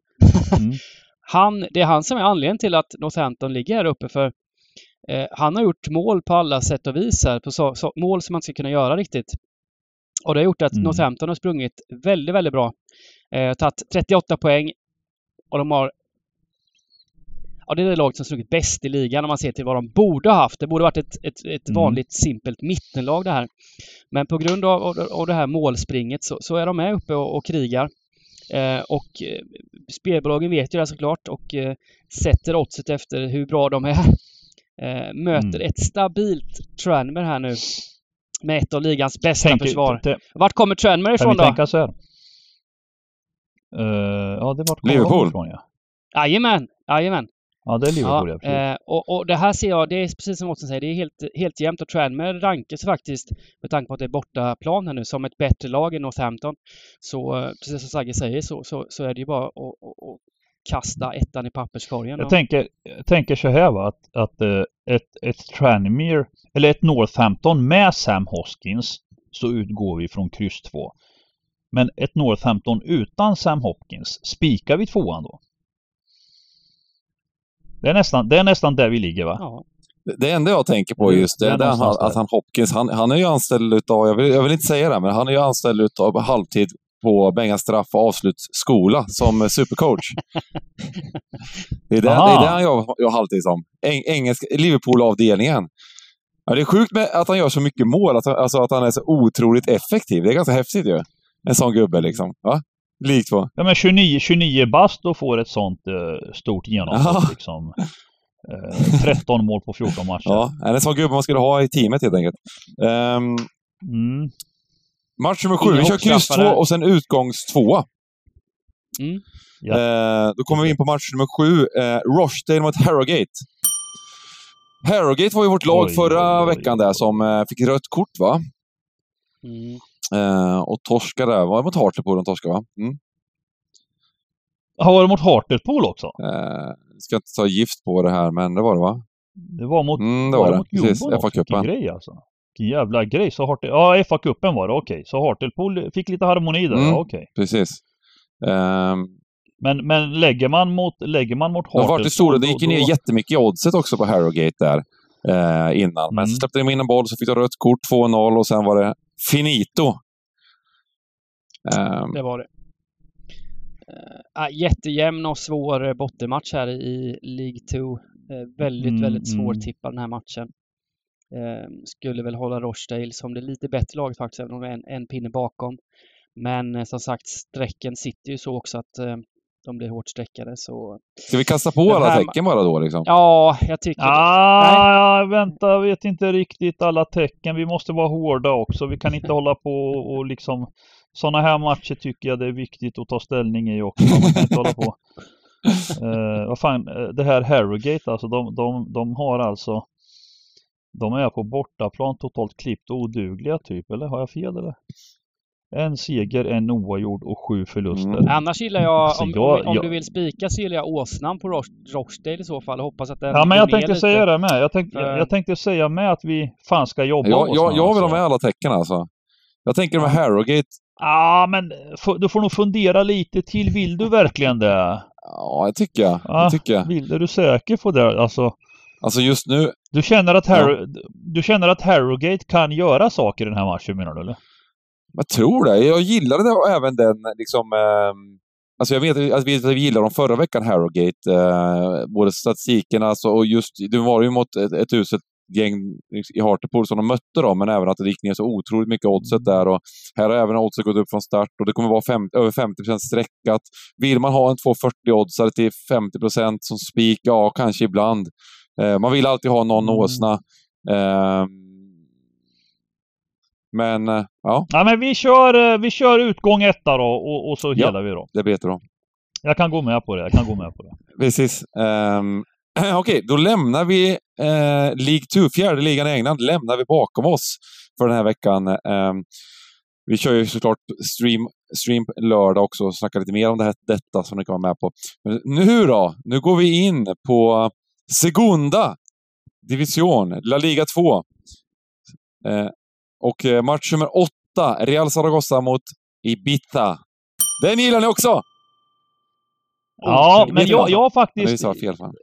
Mm. Han, det är han som är anledningen till att Northampton ligger här uppe för eh, han har gjort mål på alla sätt och vis här, på så, så, mål som man ska kunna göra riktigt. Och det har gjort att Mm. Northampton har sprungit väldigt, väldigt bra. Eh, tagit 38 poäng och de har Ja, det är det laget som sprungit bäst i ligan om man ser till vad de borde ha haft. Det borde varit ett, ett, ett Mm. vanligt simpelt mittenlag det här. Men på grund av, av, av det här målspringet så, så är de med uppe och, och krigar. Eh, och eh, spelbolagen vet ju det såklart och eh, sätter oddset efter hur bra de är. Eh, möter Mm. ett stabilt Tranmere här nu. Med ett av ligans bästa Tänk- försvar. Vart kommer Tranmere Kan ifrån då? Eh, ja, det var Liverpool. Ifrån, ja. Jajamän, jajamän. ja, det är Liverpool. Ja, Ja, eh, och, och det här ser jag, det är precis som Watson säger, det är helt, helt jämnt och Tranmere rankas faktiskt med tanke på att det är bortaplan här nu som ett bättre lag än Northampton. Så eh, precis som Sagge säger så, så, så är det ju bara att, att, att kasta ettan i papperskorgen. Jag och- tänker, jag tänker så här va, att, att eh, ett, ett Tranmere, eller ett Northampton med Sam Hoskins så utgår vi från kryss 2. Men ett Northampton utan Sam Hopkins, spikar vi tvåan då? Det är nästan, det är nästan där vi ligger va? Ja, Det enda jag tänker på just det, det är det är han, att han Hopkins, han, han är ju anställd utav, jag vill, jag vill inte säga det, men han är ju anställd utav halvtid på Bengan straff och avslutsskola som supercoach. det, är det, det Aha. är det han gör, gör halvtid som. Eng, engelsk, Liverpool-avdelningen. Ja, det är sjukt med att han gör så mycket mål, att, han- alltså att han är så otroligt effektiv. Det är ganska häftigt ju. En sån gubbe liksom. Va? Likt va? Ja men 29, 29 bast och får ett sånt eh, stort genombrott Ja. liksom. Eh, 13 mål på 14 matcher. Ja, är det en sån gubbe man skulle ha i teamet helt enkelt. Ehm, Mm. match nummer sju, vi kör kryss två och sen utgångstvåa. Mm. Ja. Eh, då kommer vi in på match nummer sju. Eh, Rochdale mot Harrogate. Harrogate var ju vårt lag Oj, förra oj, oj, veckan där oj. som eh, fick rött kort va? mm. Eh, och torskade där. Var det mot Hartlepool de torskade va? Mm. Har du mot Hartlepool också? Eh, ska inte ta gift på det här, men det var det va? Det var mot, Mm, det var det. mot Precis? FA-cupen. Grej alltså. Vilken jävla grej. Så Hartle... Ja, FA-cupen var det, okej. Så Hartlepool fick lite harmoni där, Mm. ja, okej. Precis. Ehm, Men, men lägger man mot, lägger man mot de var Hartlepool... det stora, det gick ju ner då- jättemycket i oddset också på Harrogate där eh, innan. Men Mm. så släppte de in en boll, så fick de rött kort, 2-0 och sen var det finito. Ehm, Det var det. Uh, jättejämn och svår eh, bottenmatch här i League 2. Uh, väldigt, Mm, väldigt svår mm. den här matchen. Eh, skulle väl hålla Rochdale som det lite bättre laget faktiskt, även om det är en, en pinne bakom. Men eh, som sagt, strecken sitter ju så också att eh, de blir hårt streckade. Så ska vi kasta på alla här- tecken bara då liksom? ja, jag tycker det. Ah, vänta, jag vet inte riktigt alla tecken. Vi måste vara hårda också. Vi kan inte hålla på och, liksom... Sådana här matcher tycker jag det är viktigt att ta ställning i också. Man kan inte hålla på. Eh, vad fan, eh, det här Harrogate alltså, de, de, de har alltså... De är på bortaplan totalt klippt och odugliga typ, eller har jag fel eller? En seger, en oavgjord och sju förluster. Mm. Annars gillar jag, Alltså, om, jag- om, om jag- du vill spika så gillar jag åsnan på Roch- Rochdale i så fall hoppas att den Ja men jag tänkte lite. säga det med. Jag tänkte, För- jag tänkte säga med att vi fan ska jobba Jag, oss jag, jag vill ha med alla tecken alltså. Jag tänker med Harrogate, Ja, men f- du får nog fundera lite till. Vill du verkligen det? ja det tycker jag. Ja. Det tycker jag. Vill, är du säker på det? Alltså, Alltså just nu, du känner att, Harro, du känner att Harrogate kan göra saker i den här matchen menar du eller? Jag tror det. Jag gillade det, även den liksom... ehm, alltså jag vet att vi, att vi gillade dem förra veckan, Harrogate. Eh, både statistiken alltså, och just... Det var ju mot ett, ett uselt gäng i Hartlepool som de mötte dem, men även att det gick ner så otroligt mycket oddset där. Och här har även oddset gått upp från start och det kommer vara fem, över 50% sträckat. Vill man ha en 240-oddsare till 50% som spik? Ja, kanske ibland. Eh, man vill alltid ha någon Mm. åsna. Eh, men, eh, ja, Ja men vi kör, eh, vi kör utgång etta då och, och så Ja. helar vi då. det vet de. Jag kan gå med på det, jag kan gå med på det. Precis. Um, Okej, då lämnar vi eh, League 2, fjärde ligan i England, lämnar vi bakom oss för den här veckan. Ehm, vi kör ju såklart stream, stream lördag också och snackar lite mer om det här, detta som ni kan vara med på. Men nu då? Nu går vi in på Segunda Division, La Liga 2. Eh, och eh, match nummer åtta, Real Zaragoza mot Ibiza. Den gillar ni också! Ja, Vet men jag, jag faktiskt... sa fel. Fan.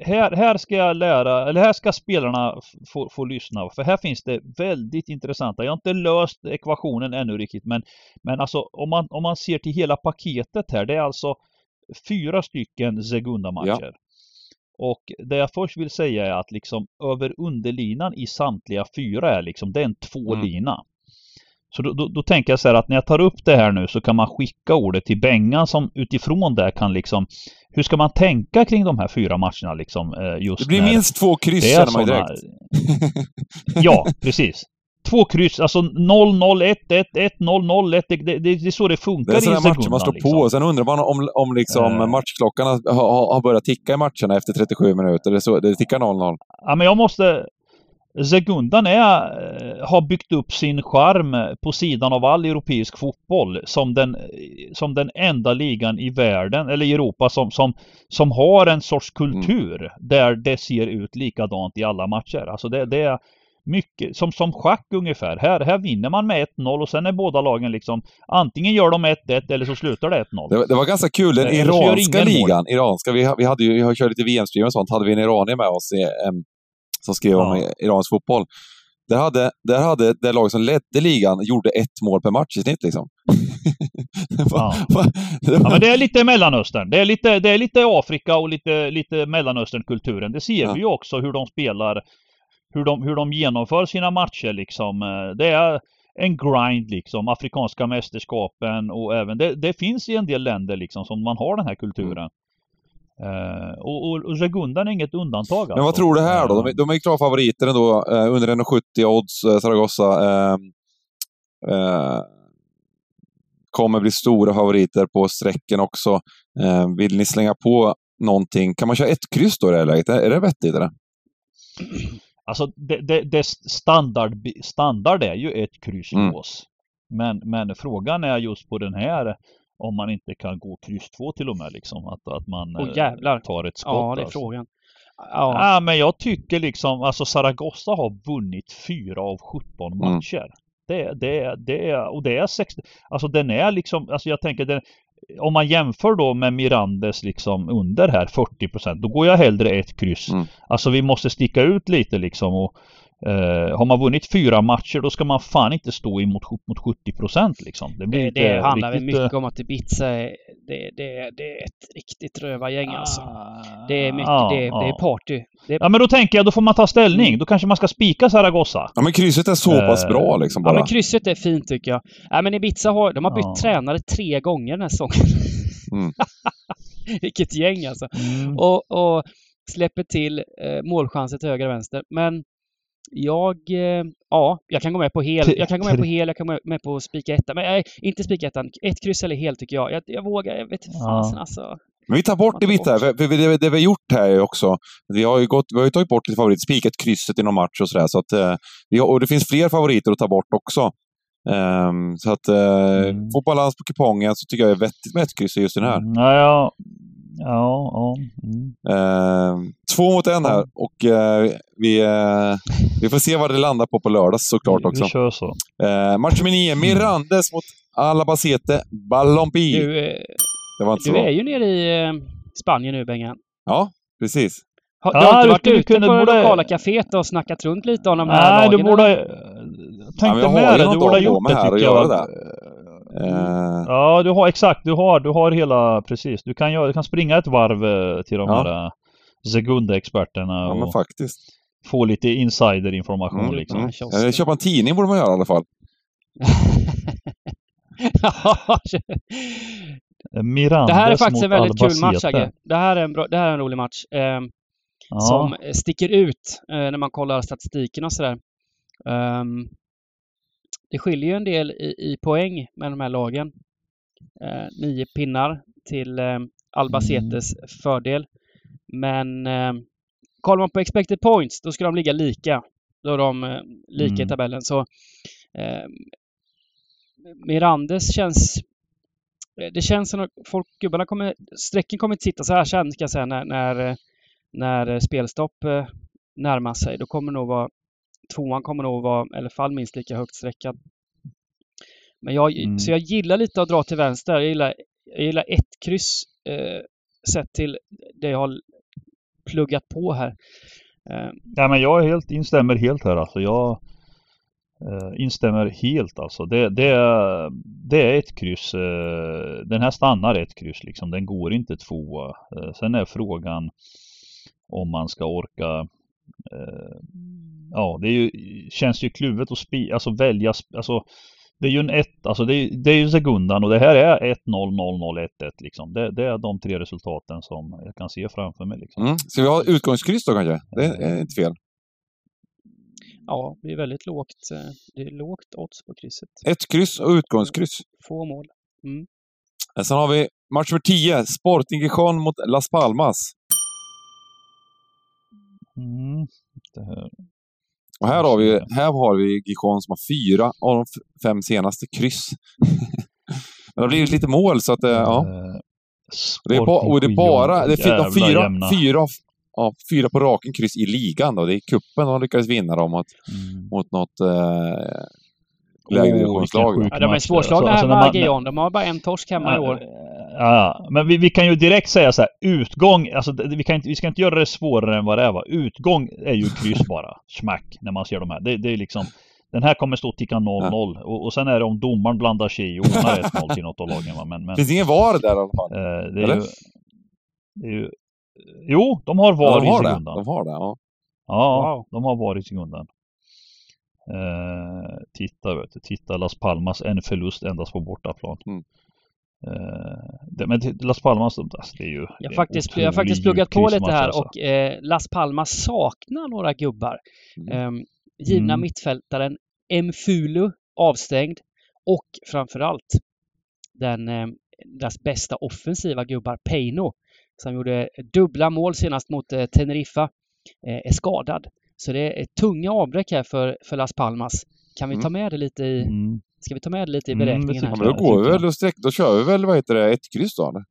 Här, här ska jag lära, eller här ska spelarna få, få lyssna. För här finns det väldigt intressanta. Jag har inte löst ekvationen ännu riktigt. Men, men alltså om man, om man ser till hela paketet här. Det är alltså fyra stycken Segunda-matcher. Och det jag först vill säga är att liksom över underlinan i samtliga fyra är liksom, det är en tvålina. Så då, då, då tänker jag så här att när jag tar upp det här nu så kan man skicka ordet till Bengan som utifrån det kan liksom Hur ska man tänka kring de här fyra matcherna liksom eh, just Det blir minst två kryss känner man direkt. Ja, precis. Två kryss, alltså 0-0, 1-1, 1-0, 0-1. Det, det, det är så det funkar Det är i sådana matcher man liksom. på och sen undrar man om, om liksom Eh. matchklockan har, har, börjat ticka i matcherna efter 37 minuter. Det, är så, det tickar 0-0. Ja, men jag måste... Segundan är, eh, har byggt upp sin charm på sidan av all europeisk fotboll som den, som den enda ligan i världen, eller i Europa, som, som, som har en sorts kultur där det ser ut likadant i alla matcher. Alltså det, det är mycket, som, som schack ungefär. Här, här vinner man med 1-0 och sen är båda lagen liksom antingen gör de 1-1 eller så slutar det 1-0. Det, det var ganska kul. Den Eh, iranska mål. ligan, iranska, vi, vi hade ju, vi har kört lite VM-stream och sånt, hade vi en iranier med oss i, em, som skrev om Ja. iransk fotboll. Där hade, där hade det lag som ledde ligan gjorde ett mål per match i snitt liksom. Ja. Ja men det är lite Mellanöstern. Det är lite, det är lite Afrika och lite, lite Mellanösternkulturen. Det ser Ja. vi ju också hur de spelar. Hur de, hur de genomför sina matcher liksom. Eh, Det är en grind liksom. Afrikanska mästerskapen och även det, det finns i en del länder liksom som man har den här kulturen. Eh, och, och, och Segundan är inget undantag alltså. Men vad tror du här då? De, är- de är ju klara favoriter ändå. Eh, under 1,70 odds, eh, Zaragoza. Eh, eh, kommer bli stora favoriter på sträcken också. Eh, vill ni slänga på någonting? Kan man köra ett kryss då i det här läget? Är är det vettigt eller? Alltså det, det, det standard, standard är ju ett kryss i Mm. oss. Men, men frågan är just på den här om man inte kan gå kryss 2 till och med liksom. Att, att man jävlar. tar ett skott. Ja, det är alltså. frågan. Ja, Ja, men jag tycker liksom, alltså Zaragoza har vunnit fyra av 17 Mm. matcher. Det, det, det är, och det är 60, alltså den är liksom, alltså jag tänker den, om man jämför då med Mirandes liksom under här 40% då går jag hellre ett kryss. Mm. Alltså vi måste sticka ut lite liksom och eh, har man vunnit fyra matcher då ska man fan inte stå emot mot 70 liksom. Det, blir det, det handlar väl riktigt, eh, mycket om att Ibiza är, det, det, det är ett riktigt rövargäng alltså. Ah, Det är mycket, ja, det, det är ja. party. Det, Ja men då tänker jag, då får man ta ställning. Mm. Då kanske man ska spika Zaragoza. Ja, men krysset är så pass Eh, bra liksom ja bara. men krysset är fint tycker jag. Ja men Ibiza har, de har bytt Ja. tränare tre gånger den här säsongen. Mm. Vilket gäng alltså. Mm. Och, och släpper till eh, målchanser till höger och vänster. Men jag, eh, ja, jag kan gå med på hel. Jag kan gå med på hel, jag kan gå med- på spika etta. Men nej, inte spika ettan. Ett kryss eller hel tycker jag. Jag, jag vågar, jag vet inte Ja. fasen alltså. Men vi tar bort det bitta. För, för det, det vi har gjort här är också, vi har ju, gått, vi har ju tagit bort lite favoriter, spikat krysset i någon match och sådär. Så att, eh, vi har, och det finns fler favoriter att ta bort också. Ehm, så att eh, Mm. få balans på kupongen så tycker jag är vettigt med ett kryss i just den här. Mm, Ja, ja. Ja, ja. Mm. Ehm, två mot en här och eh, vi, eh, vi får se vad det landar på på lördag såklart Vi- också. Vi kör så. Eh, match nummer nio, Mirandes mot Alabacete Ballonpi. Du, eh, Det var inte så du är ju nere i eh, Spanien nu Bengan. Ja, precis. Har, Ja, du har inte du varit ute på det borde- lokala kaféet och snackat runt lite om de här Nej, du lagen? borde... eller? Jag Ja, men tänkte jag har med det. Du borde ha gjort det tycker jag. Eh, Ja, du har exakt. Du har, du har hela... Precis. Du kan, du kan springa ett varv eh, till de Ja. här eh, Segunda-experterna. ja, men och faktiskt. få lite insiderinformation Mm, liksom. mm. kiosken. Eh, Köpa en tidning borde man göra i alla fall. Mirandes det här är faktiskt en väldigt kul match. Agge. Det här är en, bra, det här är en rolig match. ehm, Ja. Som sticker ut eh, när man kollar statistiken och sådär. Ehm, det skiljer ju en del i, i poäng med de här lagen. Eh, nio pinnar till eh, Albacetes fördel. Men eh, kollar man på expected points, då ska de ligga lika. Då är de eh, lika i Mm. tabellen. Så eh, Mirandes känns... eh, Det känns som att folk, gubbarna kommer... Strecken kommer inte sitta så här sen, ska jag säga, när, när, eh, när spelstopp närmar sig. Då kommer nog vara... Tvåan kommer nog vara alla fall minst lika högt streckad. Men jag, Mm. Så jag gillar lite att dra till vänster. Jag gillar, jag gillar ett kryss eh, sett till det jag har pluggat på här. Eh, Ja, men jag helt, instämmer helt här alltså. Jag eh, instämmer helt alltså. Det, det, är, det är ett kryss. Eh, den här stannar ett kryss liksom. Den går inte tvåa. Eh, sen är frågan om man ska orka Ja, det är ju, känns ju kluvet att spi, alltså välja, alltså det är ju en ett, alltså det är, det är ju sekundan och det här är 1-0, 0-0, 1-1 liksom. Det, det är de tre resultaten som jag kan se framför mig liksom. Mm. Ska vi ha utgångskryss då kanske? Det är inte fel. ja, det är väldigt lågt. eh, Det är lågt odds på krysset. Ett kryss och utgångskryss. Få mål. Eh, Sen har vi match för 10, Sporting Gijon mot Las Palmas. Mm, det här. Och här har vi, här har vi Gijon som har fyra av de fem senaste kryss. Men det har blivit lite mål så att, eh, ja. Eh, Det är, ba, och det är bara, det är de fyra, fyra, ja, fyra på raken kryss i ligan då. Det är kuppen de lyckades vinna då mot, Mm. mot något eh, lägre divisionslag. Ja, de är svårslagna Alltså, här med man- Agion. De har bara en torsk hemma i år. Ja, men vi, vi kan ju direkt säga så här, utgång, alltså det- vi, kan inte, vi ska inte göra det svårare än vad det är va. Utgång är ju kryss bara, smack, när man ser de här. Det, det är liksom, den här kommer stå ticka 0-0 och, och sen är det om domaren blandar sig i och ordnar 1-0 till något av lagen va. Men, men Finns ingen VAR där i alla fall? eh, det är ju, det är ju... Jo, de har Ja, VAR de i har det. De har det, ja. Ja, Wow. de har varit i sekundan. Eh, titta, vet du. Titta Las Palmas, en förlust endast på bortaplan. Mm. Eh, men Las Palmas, alltså, det är ju... Jag faktiskt, jag har faktiskt pluggat på lite här alltså. och eh, Las Palmas saknar några gubbar. Mm. Ehm, givna Mm. mittfältaren Mfulu avstängd och framförallt den, eh, deras bästa offensiva gubbar Peino som gjorde dubbla mål senast mot eh, Teneriffa eh, är skadad. Så det är tunga avbräck här för, för Las Palmas. Kan vi Mm. ta med det lite i, Mm. Ska vi ta med lite i Mm, beräkningen tycker här? Då jag går vi väl och sträck, då kör vi väl, vad heter det, ett kryss då? eller?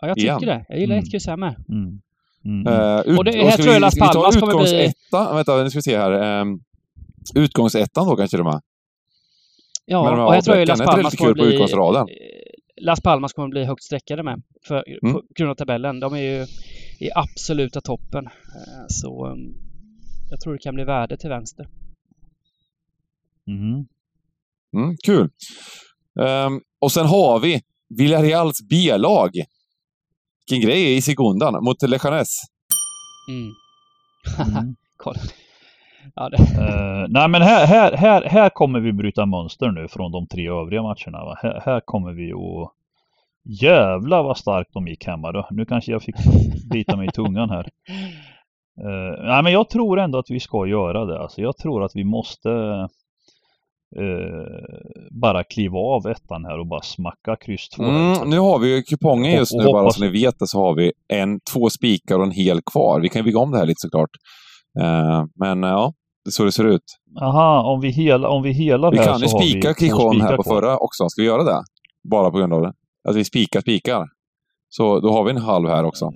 Ja, jag tycker igen. det. Jag gillar Mm. ett kryss här med. Mm. Mm. Eh, ut, Och det- och här tror jag Las Palmas kommer bli-? Vänta, nu ska vi se här. Um, utgångsettan då kanske de är? Ja, Men de här och jag tror avbräcken, Las Palmas kommer bli... eh, Las Palmas kommer bli högt streckade med. För, Mm. På grund av tabellen. De är ju i absoluta toppen. Eh, Så um, jag tror det kan bli värde till vänster. Mm. Mm, kul. Ehm, och sen har vi Villareals B-lag. Vilken grej i sekundan mot Leganes. Mm. Mm. Kolla. Ja, det, Eh, nej men här, här, här, här kommer vi bryta mönster nu från de tre övriga matcherna. Va? Här, här kommer vi att... Jävlar vad starkt de gick hemma då. Nu kanske jag fick bita mig i tungan här. Eh, nej men jag tror ändå att vi ska göra det. Alltså, jag tror att vi måste eh, bara kliva av ettan här och bara smacka kryss två. Mm, nu har vi ju kupongen just Och- nu, och bara hoppas- så ni vet det, så har vi en, två spikar och en hel kvar. Vi kan ju bygga om det här lite såklart. Ehm, men eh, ja, det är så det ser ut. Aha, om vi, hela, om vi helar Vi kan ju spika spikar här på kvar. förra också. Ska vi göra det? Bara på grund av det. Att vi spikar spikar. Så då har vi en halv här också.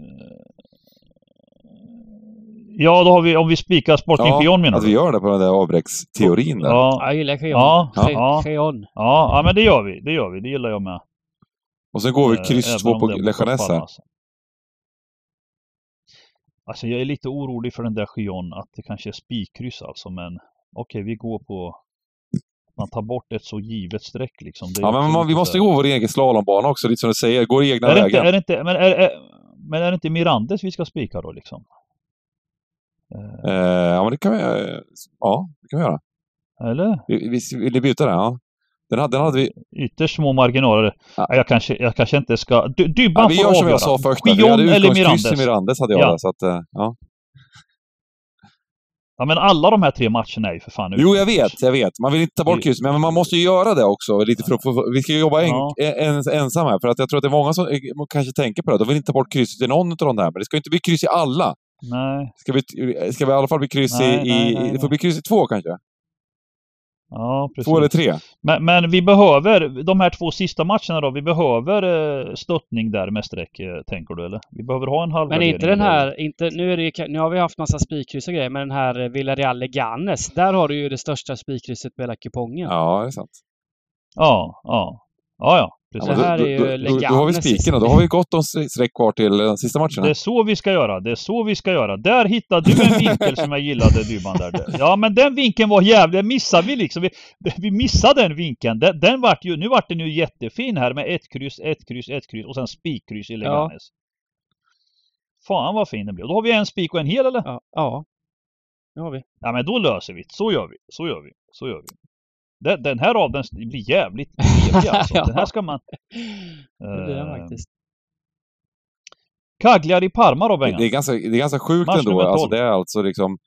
Ja, då har vi, om vi spikar Sporting Gion menar att du? vi gör det på den där avbräcksteorin där. Ja, jag gillar Cheon. Ja, ja. Ja, ja, men det gör vi. Det gör vi. Det gillar jag med. Och sen går vi Eh, kryss två på Leganes här. Palmas. Alltså jag är lite orolig för den där Gion att det kanske är spikkryss alltså men okej vi går på man tar bort ett så givet streck liksom. Ja, men man, vi måste gå vår egen slalombana också, lite som du säger. Går egna är det inte, vägen. är det inte, men, är, är, men är det inte Mirandes vi ska spika då liksom? Eh, Eh, ja, men det kan vi, eh, ja, det kan vi göra. Eller? Vi, vi, vill ni byta den? Ja. Den hade, den hade vi... Ytterst små marginaler. Ja. Jag, kanske, jag kanske inte ska... Du, Dybban Ja, vi får gör som avgöra. jag sa först. där. Vi hade utgångskryss i Mirandes hade jag Ja. där, så att, eh, ja. Ja men alla de här tre matcherna är ju för fan Jo, jag vet, jag vet. Man vill inte ta bort kryss, men man måste ju göra det också. Lite för att få, vi ska jobba en, Ja. en, ensam här, för att jag tror att det är många som kanske tänker på det. De vill inte ta bort krysset i någon av de där, men det ska inte bli kryss i alla. Nej. Ska vi, ska vi i alla fall bli kryss Nej, i... nej, i nej, det får bli kryss i två kanske? Ja, precis. Två eller tre? Men, men vi behöver, de här två sista matcherna då, vi behöver eh, stöttning där med streck, eh, tänker du eller? Vi behöver ha en Men halvvärdering. inte den här, inte, nu, är det, ju- nu har vi haft massa spikkryss och grejer, men den här eh, Villarreal Leganes, där har du ju det största spikkrysset på hela kupongen. Ja, det är sant. Ja, ja. Ja, ja. Ja, men här då, är ju då, då, då har vi spiken och då har vi gott om streck kvar till de sista matcherna. Det är så vi ska göra. Det är så vi ska göra. Där hittade du en vinkel som jag gillade Dybban där. Ja men den vinkeln var jävlig. Den missade vi liksom. Vi, vi missade den vinkeln. Den, den vart ju, nu vart den ju jättefin här med ett kryss, ett kryss, ett kryss och sen spikkryss i Leganes. Fan vad fin den blev. Då har vi en spik och en hel eller? Ja, ja. det har vi. Ja men då löser vi det. Så gör vi. Så gör vi. Så gör vi. Den, den här raden blir jävligt trevlig alltså. Den här ska man... Det blir den Eh, faktiskt. Cagliari Parma då Det, Bengan? det, är ganska, det är ganska sjukt Match ändå. Alltså, 12. det är alltså liksom,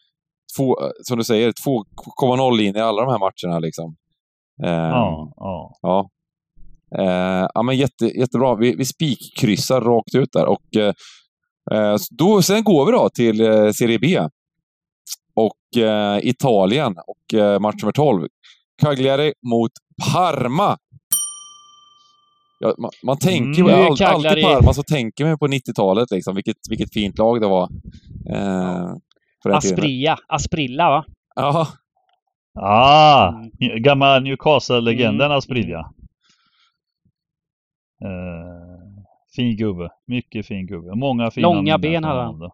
två, som du säger, 2,0 in i alla de här matcherna. Liksom. Ehm, Ja, ja. Ja. Eh, ja, men jätte, jättebra. Vi, vi spikkryssar rakt ut där. Och, eh, eh, då, sen går vi då till eh, Serie B. Och eh, Italien och eh, match nummer 12. Cagliari mot Parma. Ja, man, man tänker Mm. all, alltid Parma så tänker man på 90-talet liksom. Vilket, vilket fint lag det var. Eh. Aspria, Asprilla va? Ja, Ah, Mm. Gamla Newcastle-legenden Mm. Asprilla. Eh, fin gubbe. Mycket fin gubbe. Många fina Långa ben hade då.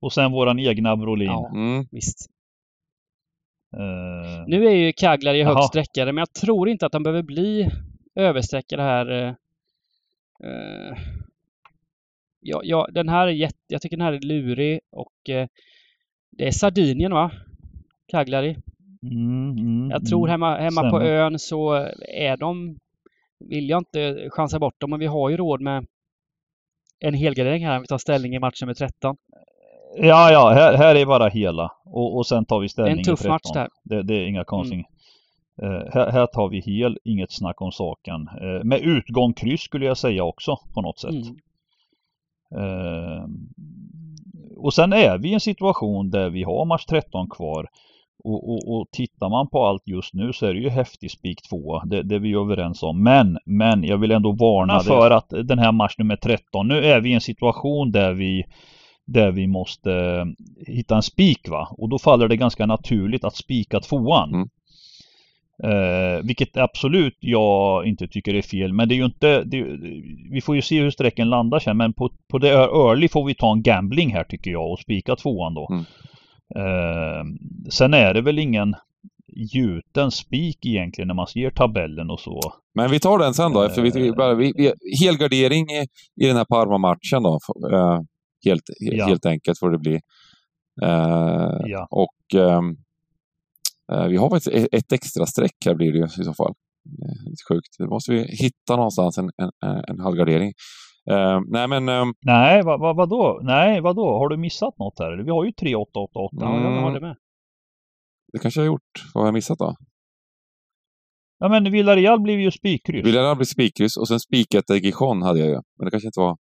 Och sen våran egna Brolin. Ja, mm. visst. Eh, Nu är ju Cagliari Jaha. högt sträckade, men jag tror inte att de behöver bli översträckade här. eh. ja, ja, den här är jätte, jag tycker den här är lurig och eh, det är Sardinien va? Cagliari. mm, mm, Jag tror mm. hemma, hemma på ön så är de, vill jag inte chansa bort dem, men vi har ju råd med en helgardering här om vi tar ställning i match nummer 13. Ja, ja, här, här är bara hela. Och, och sen tar vi ställning En tuff i 13. match där. Det, det är inga konstigt. Eh, här, här tar vi hel, inget snack om saken. Eh, med utgång kryss skulle jag säga också på något sätt. Mm. Eh, och sen är vi i en situation där vi har match 13 kvar. Och, och, och tittar man på allt just nu så är det ju häftig spik 2. Det, det är vi överens om. Men, men jag vill ändå varna för att den här match nummer 13. Nu är vi i en situation där vi där vi måste eh, hitta en spik va. Och då faller det ganska naturligt att spika tvåan. Mm. Eh, vilket absolut jag inte tycker är fel. Men det är ju inte... Det, vi får ju se hur sträcken landar sen. Men på, på det early får vi ta en gambling här tycker jag och spika tvåan då. Mm. Eh, sen är det väl ingen gjuten spik egentligen när man ser tabellen och så. Men vi tar den sen då. Efter vi, Eh. vi, vi, helgardering i, i den här Parma-matchen då. Eh, helt, he- Ja. helt enkelt får det bli. Eh, Ja. och eh, vi har faktiskt ett, ett extra streck här blir det ju i så fall. Lite sjukt. Då måste vi hitta någonstans en, en, en, halvgardering. Eh, nej men ehm, Nej, vad, vad, vadå? Nej, vadå? Har du missat något här? Vi har ju 3888. Ja, jag har det med. det kanske jag har gjort. Vad har jag missat då? Ja men Villarreal blev ju spikkryss. Villarreal blir spikkryss och sen spiket Gijon hade jag ju. Men det kanske inte var...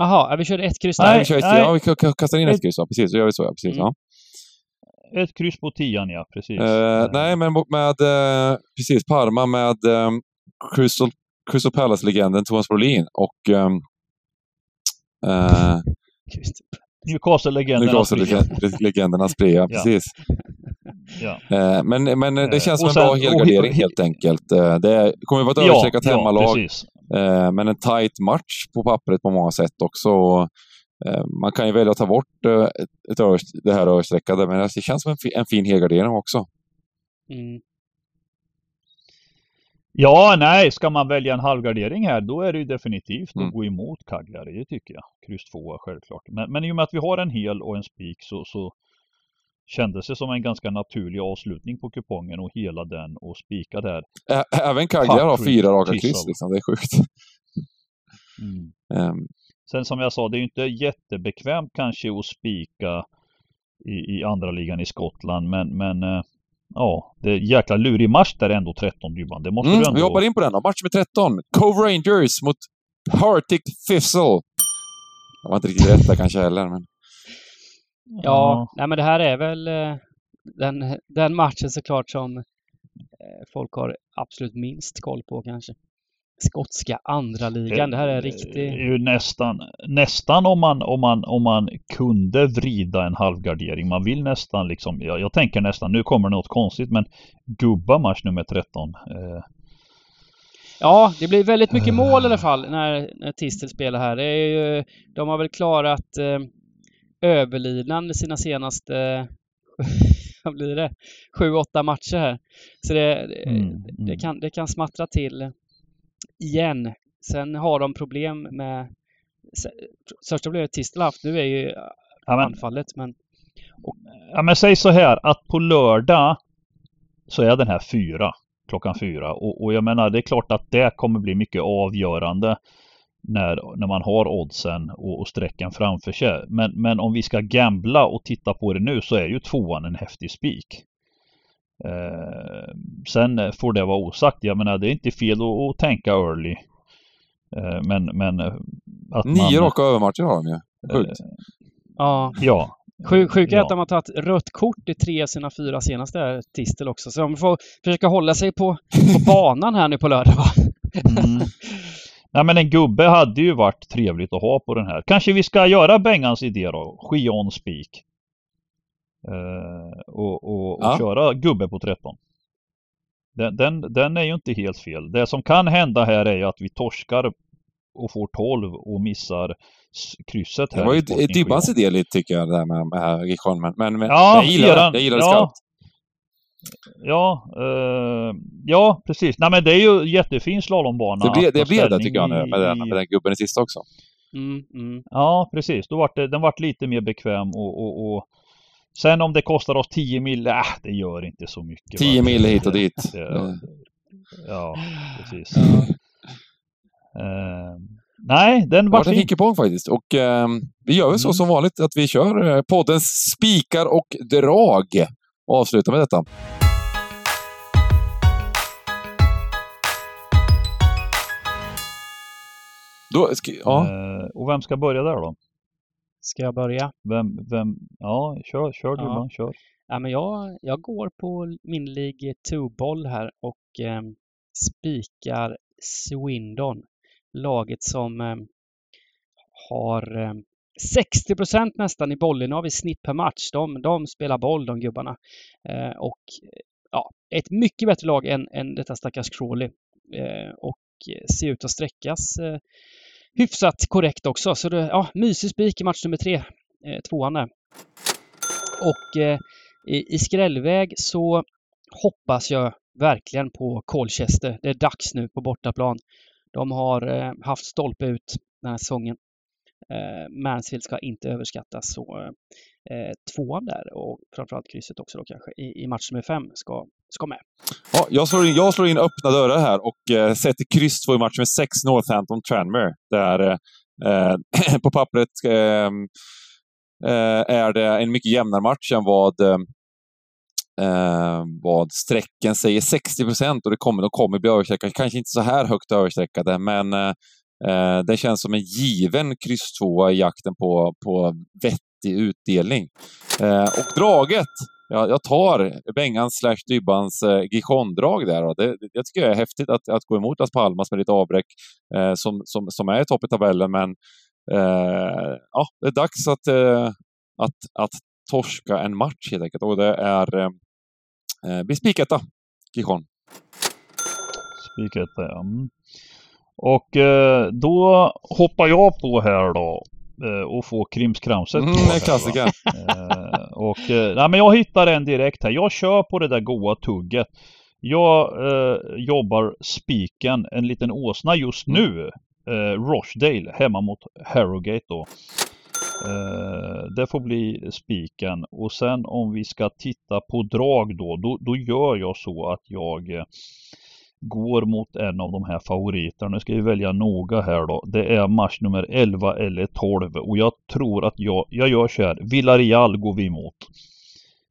Jaha, ja, vi körde ett kryss Nej, där. vi kör ett, nej. ja, vi ka- ka- kastar in ett Ett- kryss. Ja, precis. Då gör vi så. Ja, precis Mm. ja. Ett kryss på tian ja, precis. Eh, Eh, nej, men med eh, precis Parma med eh, Crystal, Crystal Palace-legenden Thomas Brolin och ehm, eh. Newcastle-legenden. Newcastle-legenden Aspria. Precis. Ja. Eh, men men Eh, det känns som en bra helgardering helt enkelt. Eh, det kommer vara ett Ja, överstreckat ja, hemmalag, precis. Eh, men en tight match på pappret på många sätt också. Eh, man kan ju välja att ta bort eh, ett, övers- det här överstreckade, men det känns som en, fi- en fin helgardering också. Mm. Ja, nej, ska man välja en halvgardering här då är det ju definitivt Mm. att gå emot Cagliari, det tycker jag. Kryss 2 självklart. Men, men i och med att vi har en hel och en spik så, så kändes det som en ganska naturlig avslutning på kupongen och hela den och spika där. Ä- Även Cagliari har fyra raka kryss liksom. Det är sjukt. Mm. Ehm, Sen som jag sa, det är ju inte jättebekvämt kanske att spika i, i andra ligan i Skottland, men, men eh, ja, det är jäkla lurig match där ändå 13 Dybban. Det måste Mm, du ändå... vi hoppar in på den då. Match med 13. Cove Rangers mot Partick Thistle. Det var inte riktigt rätt där kanske heller, men... Ja, nej men det här är väl eh, den, den matchen såklart som eh, folk har absolut minst koll på kanske. Skotska andra ligan. Det här är är riktigt... ju nästan, nästan om man, om, man, om man kunde vrida en halvgardering. Man vill nästan liksom, jag, jag tänker nästan, nu kommer det något konstigt, men gubba match nummer 13. Eh, Ja, det blir väldigt mycket mål i alla fall när, när Tistel spelar här. Det är ju, de har väl klarat eh, överlinan i sina senaste, vad blir det, sju, åtta matcher här. Så det, Mm, det, mm. kan, det kan smattra till igen. Sen har de problem med Största problemet Tistel haft nu är ju ja, men, anfallet, men ja, men säg så här att på lördag så är den här fyra, klockan fyra. Och, och jag menar, det är klart att det kommer bli mycket avgörande när, när man har oddsen och, och strecken framför sig. Men, men om vi ska gambla och titta på det nu så är ju tvåan en häftig spik. Eh, sen får det vara osagt. Jag menar, det är inte fel att, att tänka early. Eh, men, men eh, att Nio man... raka övermatcher har de ju. Sjukt. ja. Ja. Sjuk, sjuka är Ja. att de har tagit rött kort i tre av sina fyra senaste här, Tistel också. Så de får försöka hålla sig på, på banan här nu på lördag va? Mm. Nej men en gubbe hade ju varit trevligt att ha på den här. Kanske vi ska göra Bengans idé då. Skion Speak. Eh, och och, och Ja. köra gubbe på 13. Den, den, den är ju inte helt fel. Det som kan hända här är ju att vi torskar och får 12 och missar krysset här. Det var ju Dibbans idé lite tycker jag, det där med, med här Gijon. Men, men, men Ja, jag gillar eran-. Jag gillar det ja. skarpt. Ja, eh, ja precis. Nej men det är ju jättefin slalombana. Det blev det, blev det tycker jag nu med den, med den gubben i sista också. Mm, mm. Ja, precis. Då vart det, den vart lite mer bekväm och, och, och Sen om det kostar oss 10 mil, äh, det gör inte så mycket. 10 va? mil hit och dit. Det, Eh, ja, precis. Eh, nej, den Det vart var en fin. hickepong faktiskt. Och ehm, vi gör väl så Mm. som vanligt att vi kör eh, poddens spikar och drag. Och avslutar med detta. Då ja, Eh, och vem ska börja där då? Ska jag börja? Vem, vem, ja, kör, kör du Ja. bara, kör. Ja, men jag, jag går på min League 2-boll här och eh, spikar Swindon. Laget som eh, har eh, 60 procent nästan i bollinnehav i snitt per match. De, de spelar boll de gubbarna. Eh, och eh, ja, ett mycket bättre lag än, än detta stackars Crawley. Eh, och eh, ser ut att sträckas eh, hyfsat korrekt också. Så det, ja, mysig spik i match nummer tre. Eh, tvåan där. Och eh, i, i skrällväg så hoppas jag verkligen på Colchester. Det är dags nu på bortaplan. De har eh, haft stolpe ut den här säsongen. Eh, Mansfield ska inte överskattas. Så eh, tvåan där och framförallt krysset också då kanske i, i match nummer fem ska, ska med. ja, jag, slår in, jag slår in öppna dörrar här och eh, sätter kryss två i match med sex Northampton Tranmere. Där eh, på pappret ehm, eh, är det en mycket jämnare match än vad eh, eh, vad strecken säger 60 procent och det kommer, de kommer bli överstreckade. Kanske inte så här högt överstreckade, men eh, eh, det känns som en given kryss 2 i jakten på, på vettig utdelning. Eh, och draget, ja, jag tar Bengans slash Dybbans eh, Gijon-drag där. Då. Det, det, jag tycker det är häftigt att, att gå emot Las Palmas med lite avbräck eh, som, som, som är i topp i tabellen, men eh, ja, det är dags att, eh, att, att torska en match helt enkelt. Och det är eh, eh blir spiketta, Gijon. Spiketta, ja. Mm. Och eh, då hoppar jag på här då eh, och får krimskramset. Mm, det va. klassiker. Eh, och nej, men jag hittar en direkt här. Jag kör på det där goa tugget. Jag eh, jobbar spiken, en liten åsna just Mm. nu. Eh, Rochdale hemma mot Harrogate då. Eh, det får bli spiken och sen om vi ska titta på drag då, då, då gör jag så att jag går mot en av de här favoriterna. Nu ska vi välja noga här då. Det är match nummer 11 eller 12 och jag tror att jag, jag gör så här. Villarreal går vi emot.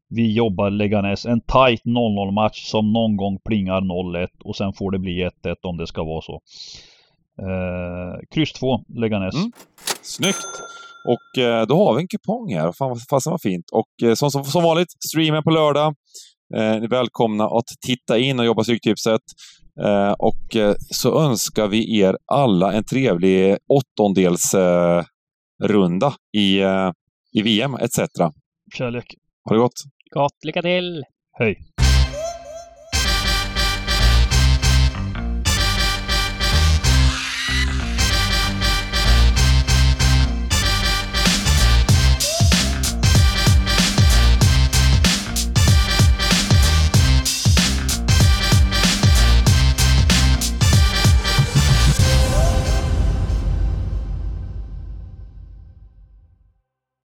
Vi jobbar Leganes, en tight 0-0 match som någon gång plingar 0-1 och sen får det bli 1-1 om det ska vara så. Eh, kryss 2, Leganes. Mm. Snyggt! Och eh, då har vi en kupong här. Fan, fasen vad fint. Och eh, som, som, som vanligt, streamen på lördag. Eh, ni är välkomna att titta in och jobba Stryktipset. Eh, och eh, så önskar vi er alla en trevlig åttondels eh, runda i, eh, i VM etc. Kärlek. Ha det gott! Gott, lycka till! Hej.